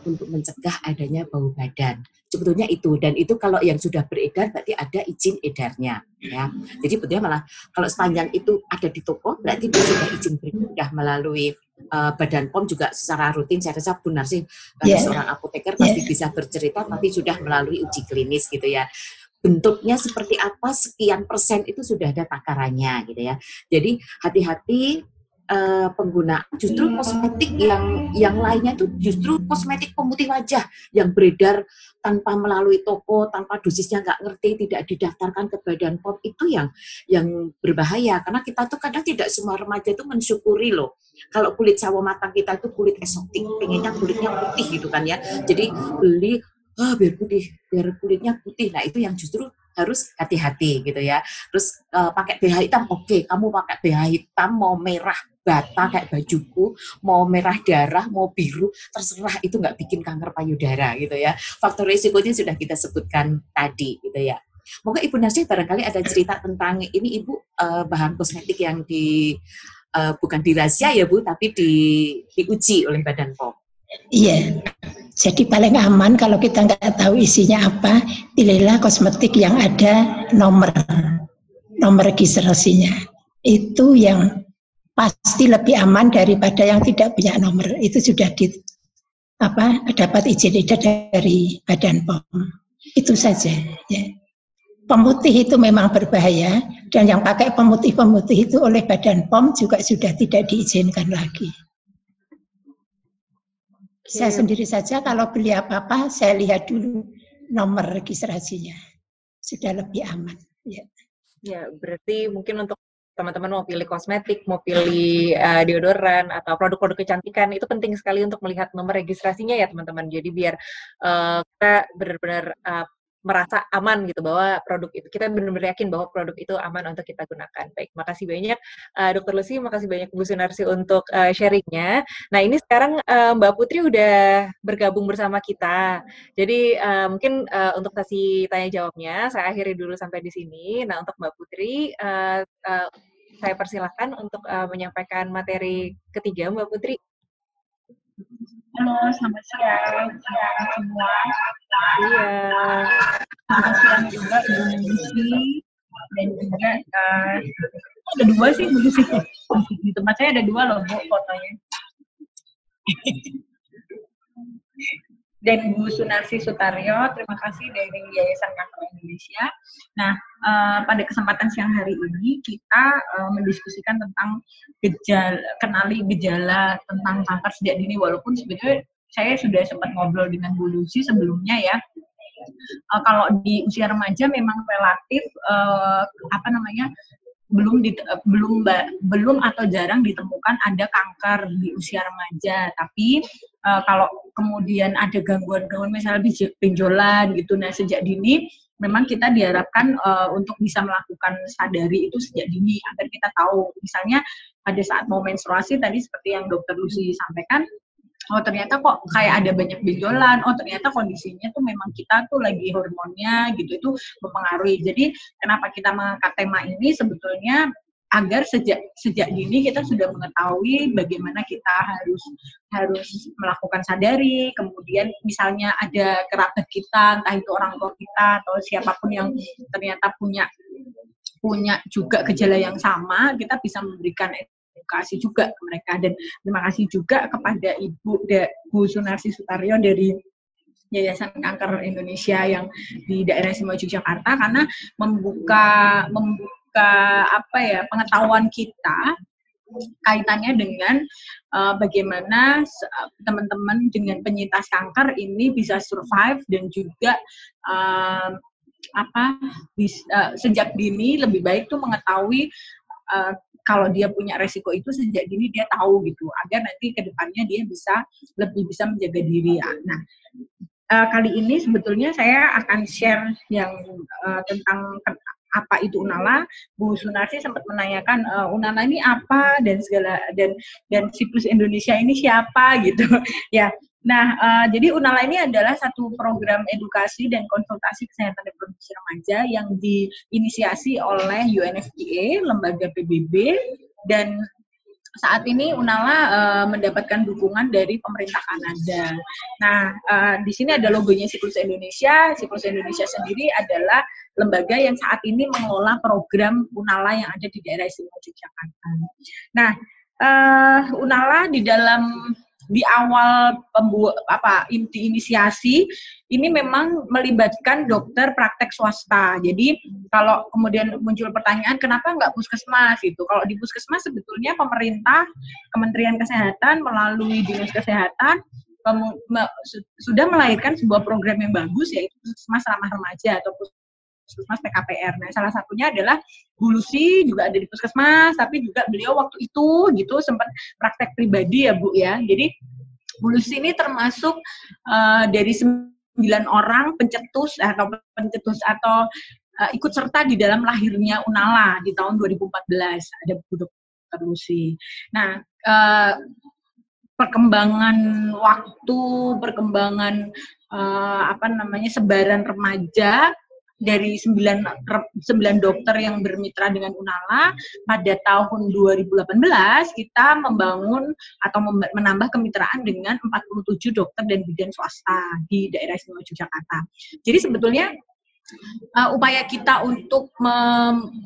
untuk mencegah adanya bau badan. Sebetulnya itu dan itu kalau yang sudah beredar berarti ada izin edarnya ya. Jadi sebetulnya malah kalau sepanjang itu ada di toko berarti dia sudah izin beredar melalui uh, Badan POM juga secara rutin saya rasa Bu Narsi yeah. seorang apoteker pasti yeah. bisa bercerita tapi sudah melalui uji klinis gitu ya bentuknya seperti apa sekian persen itu sudah ada takarannya gitu ya. Jadi hati-hati uh, penggunaan justru kosmetik yang yang lainnya itu justru kosmetik pemutih wajah yang beredar tanpa melalui toko tanpa dosisnya nggak ngerti tidak didaftarkan ke badan pom itu yang yang berbahaya. Karena kita tuh kadang tidak semua remaja itu mensyukuri loh. Kalau kulit sawo matang kita itu kulit esotik pengennya kulitnya putih gitu kan ya. Jadi beli ah biar putih biar kulitnya putih. Nah itu yang justru harus hati-hati gitu ya. Terus uh, pakai BH hitam, oke, okay, kamu pakai BH hitam mau merah bata kayak bajuku, mau merah darah, mau biru, terserah itu nggak bikin kanker payudara gitu ya. Faktor risikonya sudah kita sebutkan tadi gitu ya. Moga Ibu Nasih barangkali ada cerita tentang ini Ibu uh, bahan kosmetik yang di uh, bukan dirahasia ya Bu, tapi di diuji oleh Badan POM. Iya, jadi paling aman kalau kita nggak tahu isinya apa, pilihlah kosmetik yang ada nomor nomor registrasinya. Itu yang pasti lebih aman daripada yang tidak punya nomor. Itu sudah di apa dapat izin edar dari Badan POM. Itu saja. Ya. Pemutih itu memang berbahaya dan yang pakai pemutih-pemutih itu oleh Badan POM juga sudah tidak diizinkan lagi. Saya sendiri saja kalau beli apa-apa saya lihat dulu nomor registrasinya. Sudah lebih aman. Ya. Ya, berarti mungkin untuk teman-teman mau pilih kosmetik, mau pilih uh, deodoran atau produk-produk kecantikan itu penting sekali untuk melihat nomor registrasinya ya teman-teman. Jadi biar uh, kita benar-benar uh, merasa aman gitu bahwa produk itu kita benar-benar yakin bahwa produk itu aman untuk kita gunakan. Baik, makasih banyak uh, Dokter Lucy, makasih banyak Bu Sunarsi untuk uh, sharingnya. Nah ini sekarang uh, Mbak Putri udah bergabung bersama kita. Jadi uh, mungkin uh, untuk sesi tanya jawabnya saya akhiri dulu sampai di sini. Nah untuk Mbak Putri uh, uh, saya persilahkan untuk uh, menyampaikan materi ketiga Mbak Putri. Halo, selamat siang, siang semua. Iya. Selamat siang juga Ibu Lucy dan juga uh, ada dua sih Bu Lucy. Di tempat saya ada dua loh Bu fotonya dan Bu Sunarsi Sutaryo. Terima kasih dari Yayasan Kanker Indonesia. Nah, uh, pada kesempatan siang hari ini kita uh, mendiskusikan tentang gejala, kenali gejala tentang kanker sejak dini. Walaupun sebetulnya saya sudah sempat ngobrol dengan Bu Lucy sebelumnya ya. Uh, kalau di usia remaja memang relatif apa namanya belum di, belum belum atau jarang ditemukan ada kanker di usia remaja tapi uh, kalau kemudian ada gangguan-gangguan misalnya benjolan gitu nah sejak dini memang kita diharapkan uh, untuk bisa melakukan sadari itu sejak dini agar kita tahu misalnya pada saat mau menstruasi tadi seperti yang dokter Lucy sampaikan oh ternyata kok kayak ada banyak benjolan, oh ternyata kondisinya tuh memang kita tuh lagi hormonnya gitu itu mempengaruhi. Jadi kenapa kita mengangkat tema ini sebetulnya agar sejak sejak dini kita sudah mengetahui bagaimana kita harus harus melakukan sadari kemudian misalnya ada kerabat kita entah itu orang tua kita atau siapa pun yang ternyata punya punya juga gejala yang sama kita bisa memberikan edukasi juga ke mereka. Dan terima kasih juga kepada Ibu De, Bu Sunarsi Sutaryo dari Yayasan Kanker Indonesia yang di daerah Istimewa Yogyakarta karena membuka membuka apa ya pengetahuan kita kaitannya dengan uh, bagaimana teman-teman dengan penyintas kanker ini bisa survive dan juga uh, apa bis, uh, sejak dini lebih baik tuh mengetahui uh, kalau dia punya resiko itu sejak dini dia tahu gitu agar nanti ke depannya dia bisa lebih bisa menjaga diri ya. Nah uh, kali ini sebetulnya saya akan share yang uh, tentang apa itu Unala. Bu Sunarsi sempat menanyakan uh, Unala ini apa dan segala dan dan siklus Indonesia ini siapa gitu. ya, Nah, uh, jadi Unala ini adalah satu program edukasi dan konsultasi kesehatan reproduksi remaja yang diinisiasi oleh UNFPA, lembaga PBB, dan saat ini Unala uh, mendapatkan dukungan dari pemerintah Kanada. Nah, uh, di sini ada logonya Siklus Indonesia. Siklus Indonesia sendiri adalah lembaga yang saat ini mengelola program Unala yang ada di daerah istimewa Yogyakarta. Nah, uh, Unala di dalam di awal pembuat apa inti inisiasi ini memang melibatkan dokter praktek swasta. Jadi kalau kemudian muncul pertanyaan kenapa nggak puskesmas itu? Kalau di puskesmas sebetulnya pemerintah Kementerian Kesehatan melalui dinas kesehatan sudah melahirkan sebuah program yang bagus yaitu puskesmas ramah remaja atau puskesmas PKPR. Nah, salah satunya adalah Bu Lucy juga ada di puskesmas, tapi juga beliau waktu itu gitu sempat praktek pribadi ya Bu ya. Jadi Bu Lucy ini termasuk uh, dari sembilan orang pencetus atau pencetus atau uh, ikut serta di dalam lahirnya Unala di tahun 2014 ada Bu Dr. Lucy. Nah, uh, perkembangan waktu, perkembangan uh, apa namanya sebaran remaja dari sembilan, sembilan dokter yang bermitra dengan Unala pada tahun 2018 kita membangun atau menambah kemitraan dengan 47 dokter dan bidan swasta di daerah istimewa Yogyakarta. Jadi sebetulnya uh, upaya kita untuk me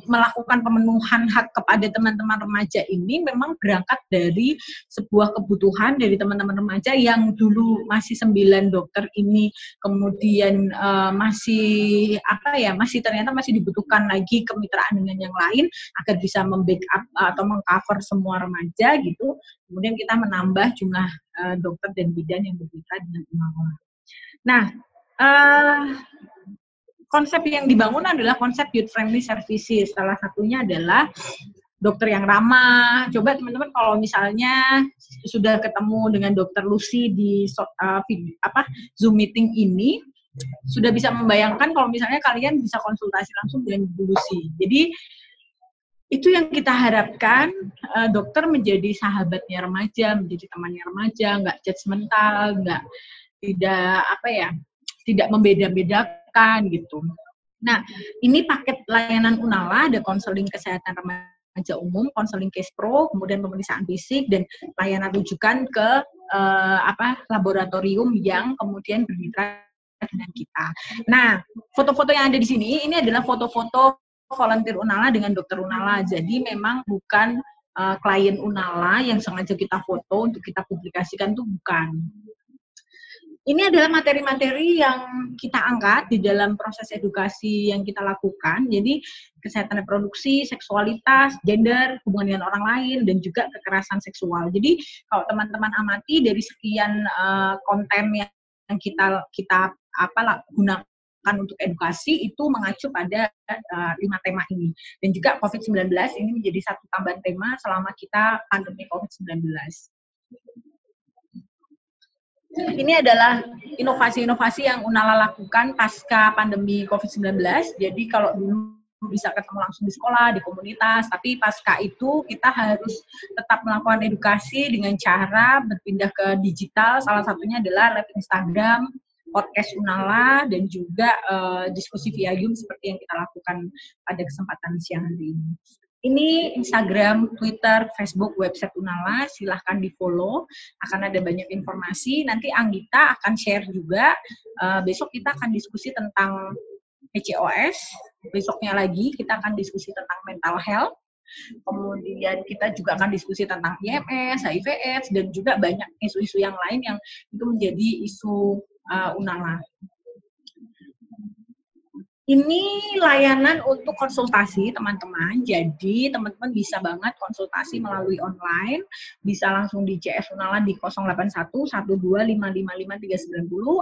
melakukan pemenuhan hak kepada teman-teman remaja ini memang berangkat dari sebuah kebutuhan dari teman-teman remaja yang dulu masih sembilan dokter ini kemudian uh, masih apa ya masih ternyata masih dibutuhkan lagi kemitraan dengan yang lain agar bisa membackup uh, atau mengcover semua remaja gitu. Kemudian kita menambah jumlah uh, dokter dan bidan yang bermitra dengan Imam Nah, uh, konsep yang dibangun adalah konsep youth friendly services. Salah satunya adalah dokter yang ramah. Coba teman-teman kalau misalnya sudah ketemu dengan dokter Lucy di uh, apa Zoom meeting ini, sudah bisa membayangkan kalau misalnya kalian bisa konsultasi langsung dengan Lucy. Jadi itu yang kita harapkan uh, dokter menjadi sahabatnya remaja, menjadi temannya remaja, nggak judgmental, nggak tidak apa ya, tidak membeda-bedakan dilakukan gitu. Nah, ini paket layanan Unala ada konseling kesehatan remaja umum, konseling case pro, kemudian pemeriksaan fisik dan layanan rujukan ke uh, apa laboratorium yang kemudian bermitra dengan kita. Nah, foto-foto yang ada di sini ini adalah foto-foto volunteer Unala dengan dokter Unala. Jadi memang bukan uh, klien Unala yang sengaja kita foto untuk kita publikasikan itu bukan ini adalah materi-materi yang kita angkat di dalam proses edukasi yang kita lakukan. Jadi kesehatan reproduksi, seksualitas, gender, hubungan dengan orang lain, dan juga kekerasan seksual. Jadi kalau teman-teman amati dari sekian uh, konten yang kita kita apa gunakan untuk edukasi itu mengacu pada uh, lima tema ini. Dan juga COVID-19 ini menjadi satu tambahan tema selama kita pandemi COVID-19 ini adalah inovasi-inovasi yang Unala lakukan pasca pandemi COVID-19. Jadi kalau dulu bisa ketemu langsung di sekolah, di komunitas, tapi pasca itu kita harus tetap melakukan edukasi dengan cara berpindah ke digital. Salah satunya adalah live Instagram, podcast Unala, dan juga uh, diskusi via Zoom seperti yang kita lakukan pada kesempatan siang hari ini. Ini Instagram, Twitter, Facebook, website Unala, silahkan di follow. Akan ada banyak informasi. Nanti Anggita akan share juga. Uh, besok kita akan diskusi tentang PCOS. Besoknya lagi kita akan diskusi tentang mental health. Kemudian kita juga akan diskusi tentang IMS, HIV/AIDS, dan juga banyak isu-isu yang lain yang itu menjadi isu uh, Unala. Ini layanan untuk konsultasi teman-teman. Jadi teman-teman bisa banget konsultasi melalui online, bisa langsung di CS Unala di 081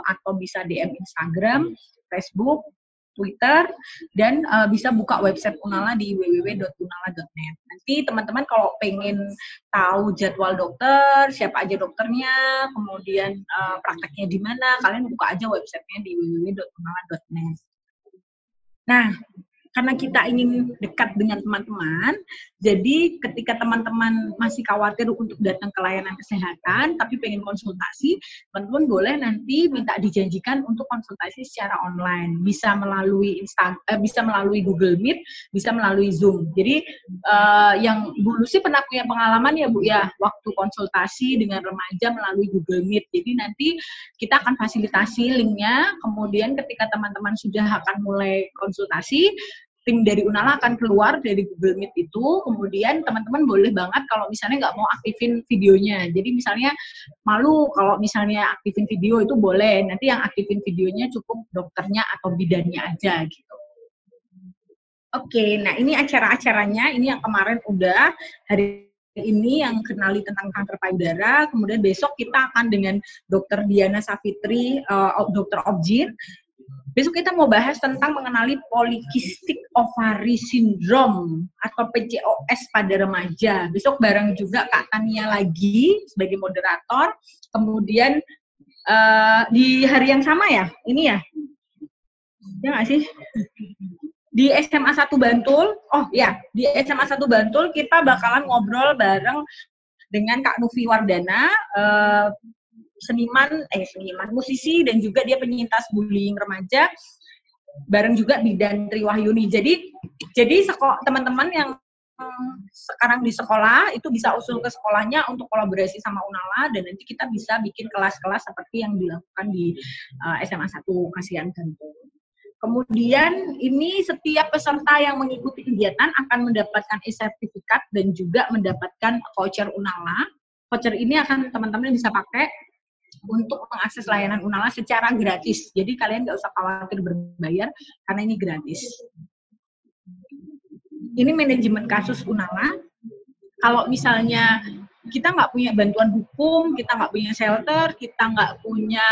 atau bisa DM Instagram, Facebook, Twitter, dan uh, bisa buka website Unala di www.unala.net. Nanti teman-teman kalau pengen tahu jadwal dokter, siapa aja dokternya, kemudian uh, prakteknya di mana, kalian buka aja websitenya di www.unala.net. Nah, karena kita ingin dekat dengan teman-teman, jadi ketika teman-teman masih khawatir untuk datang ke layanan kesehatan, tapi pengen konsultasi, teman-teman boleh nanti minta dijanjikan untuk konsultasi secara online, bisa melalui Insta, eh, bisa melalui Google Meet, bisa melalui Zoom. Jadi uh, yang Bu Lucy pernah punya pengalaman ya Bu ya, waktu konsultasi dengan remaja melalui Google Meet. Jadi nanti kita akan fasilitasi linknya, kemudian ketika teman-teman sudah akan mulai konsultasi, tim dari Unala akan keluar dari Google Meet itu, kemudian teman-teman boleh banget kalau misalnya nggak mau aktifin videonya. Jadi misalnya malu kalau misalnya aktifin video itu boleh, nanti yang aktifin videonya cukup dokternya atau bidannya aja gitu. Oke, nah ini acara-acaranya, ini yang kemarin udah hari ini yang kenali tentang kanker payudara, kemudian besok kita akan dengan Dokter Diana Safitri, uh, Dokter Objin, Besok kita mau bahas tentang mengenali polikistik ovary syndrome atau PCOS pada remaja. Besok bareng juga Kak Tania lagi sebagai moderator. Kemudian uh, di hari yang sama ya, ini ya, ya nggak sih? Di SMA 1 Bantul, oh ya, di SMA 1 Bantul kita bakalan ngobrol bareng dengan Kak Nufi Wardana, uh, seniman eh seniman musisi dan juga dia penyintas bullying remaja bareng juga bidan Triwahyuni. Jadi jadi teman-teman yang sekarang di sekolah itu bisa usul ke sekolahnya untuk kolaborasi sama Unala dan nanti kita bisa bikin kelas-kelas seperti yang dilakukan di uh, SMA 1 Kasihan Tentu. Kemudian ini setiap peserta yang mengikuti kegiatan akan mendapatkan e-sertifikat dan juga mendapatkan voucher Unala. Voucher ini akan teman-teman bisa pakai untuk mengakses layanan Unala secara gratis. Jadi kalian nggak usah khawatir berbayar karena ini gratis. Ini manajemen kasus Unala. Kalau misalnya kita nggak punya bantuan hukum, kita nggak punya shelter, kita nggak punya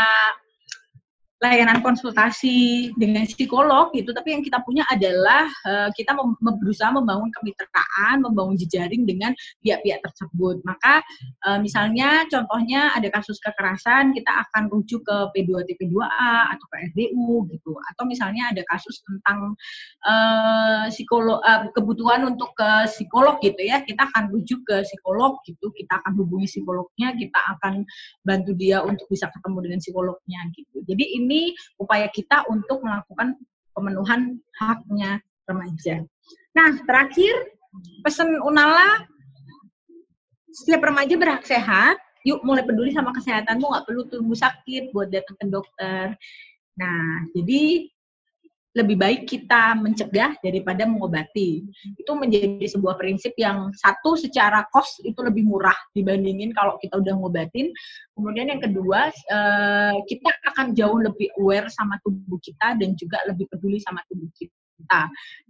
layanan konsultasi dengan psikolog gitu, tapi yang kita punya adalah uh, kita mem berusaha membangun kemitraan, membangun jejaring dengan pihak-pihak tersebut. Maka uh, misalnya contohnya ada kasus kekerasan, kita akan rujuk ke P2TP2A atau ke RDU gitu. Atau misalnya ada kasus tentang uh, psikolog uh, kebutuhan untuk ke psikolog gitu ya, kita akan rujuk ke psikolog gitu, kita akan hubungi psikolognya, kita akan bantu dia untuk bisa ketemu dengan psikolognya gitu. Jadi ini ini upaya kita untuk melakukan pemenuhan haknya remaja. Nah, terakhir pesan Unala setiap remaja berhak sehat. Yuk mulai peduli sama kesehatanmu, nggak perlu tunggu sakit buat datang ke dokter. Nah, jadi lebih baik kita mencegah daripada mengobati. Itu menjadi sebuah prinsip yang satu secara cost itu lebih murah dibandingin kalau kita udah ngobatin. Kemudian yang kedua, eh, kita akan jauh lebih aware sama tubuh kita dan juga lebih peduli sama tubuh kita.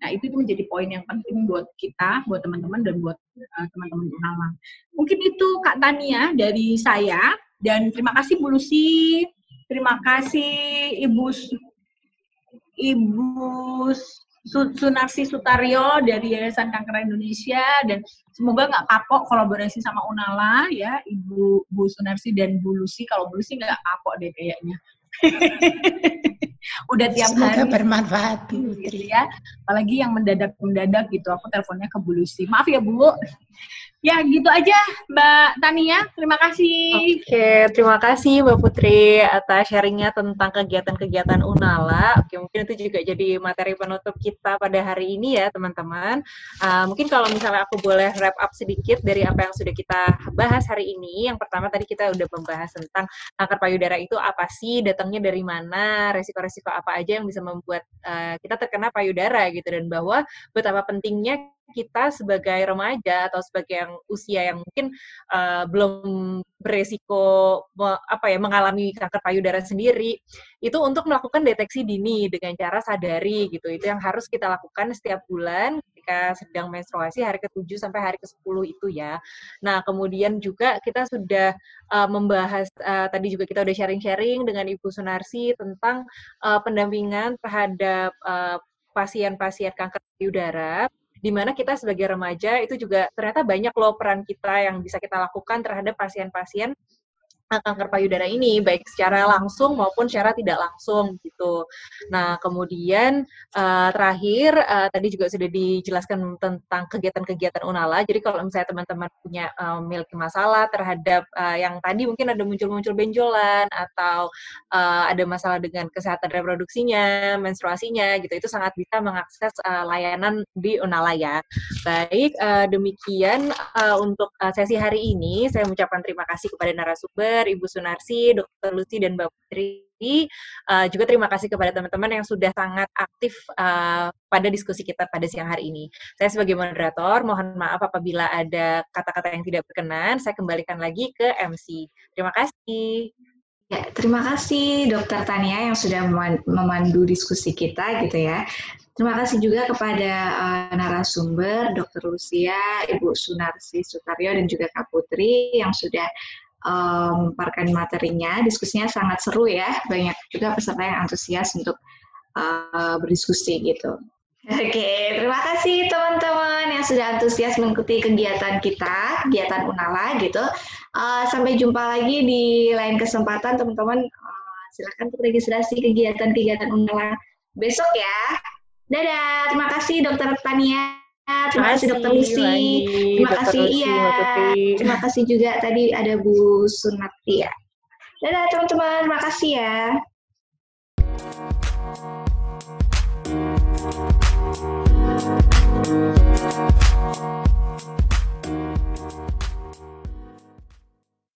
Nah, itu menjadi poin yang penting buat kita, buat teman-teman dan buat uh, teman-teman Unala. Mungkin itu Kak Tania dari saya dan terima kasih Bu Lucy, terima kasih Ibu Ibu Sunarsi Sutaryo dari Yayasan Kanker Indonesia dan semoga nggak kapok kolaborasi sama Unala ya Ibu Bu Sunarsi dan Bu Lucy. Kalau Bu Lucy nggak kapok deh kayaknya. Udah tiap semoga hari. bermanfaat gitu ya. Apalagi yang mendadak mendadak gitu. Aku teleponnya ke Bu Lucy. Maaf ya Bu Ya, gitu aja Mbak Tania. Terima kasih. Oke, terima kasih Mbak Putri atas sharingnya tentang kegiatan-kegiatan Unala. Oke, mungkin itu juga jadi materi penutup kita pada hari ini ya, teman-teman. Uh, mungkin kalau misalnya aku boleh wrap up sedikit dari apa yang sudah kita bahas hari ini. Yang pertama tadi kita udah membahas tentang kanker payudara itu apa sih, datangnya dari mana, resiko-resiko apa aja yang bisa membuat uh, kita terkena payudara gitu, dan bahwa betapa pentingnya kita sebagai remaja atau sebagai yang usia yang mungkin uh, belum beresiko apa ya mengalami kanker payudara sendiri itu untuk melakukan deteksi dini dengan cara sadari gitu itu yang harus kita lakukan setiap bulan ketika sedang menstruasi hari ke-7 sampai hari ke-10 itu ya. Nah, kemudian juga kita sudah uh, membahas uh, tadi juga kita udah sharing-sharing dengan Ibu Sunarsi tentang uh, pendampingan terhadap uh, pasien-pasien kanker payudara di mana kita sebagai remaja itu juga ternyata banyak loh peran kita yang bisa kita lakukan terhadap pasien-pasien kanker payudara ini baik secara langsung maupun secara tidak langsung gitu. Nah kemudian uh, terakhir uh, tadi juga sudah dijelaskan tentang kegiatan-kegiatan Unala. Jadi kalau misalnya teman-teman punya uh, memiliki masalah terhadap uh, yang tadi mungkin ada muncul-muncul benjolan atau uh, ada masalah dengan kesehatan reproduksinya, menstruasinya gitu, itu sangat bisa mengakses uh, layanan di Unala ya. Baik uh, demikian uh, untuk uh, sesi hari ini saya mengucapkan terima kasih kepada narasumber Ibu Sunarsi, Dr. Lucy, dan Mbak Putri. Uh, juga terima kasih kepada teman-teman yang sudah sangat aktif uh, pada diskusi kita pada siang hari ini. Saya sebagai moderator, mohon maaf apabila ada kata-kata yang tidak berkenan. Saya kembalikan lagi ke MC. Terima kasih. Ya, terima kasih Dokter Tania yang sudah memandu diskusi kita gitu ya. Terima kasih juga kepada uh, narasumber Dr. Lucia, Ibu Sunarsi Sutaryo dan juga Kak Putri yang sudah um, materinya. Diskusinya sangat seru ya, banyak juga peserta yang antusias untuk uh, berdiskusi gitu. Oke, terima kasih teman-teman yang sudah antusias mengikuti kegiatan kita, kegiatan Unala gitu. Uh, sampai jumpa lagi di lain kesempatan teman-teman. Uh, silakan untuk registrasi kegiatan-kegiatan Unala besok ya. Dadah, terima kasih Dokter Tania. Terima kasih Dokter Lucy. Terima kasih iya. Terima kasih juga tadi ada Bu Sunati ya. Dadah teman-teman, terima kasih ya.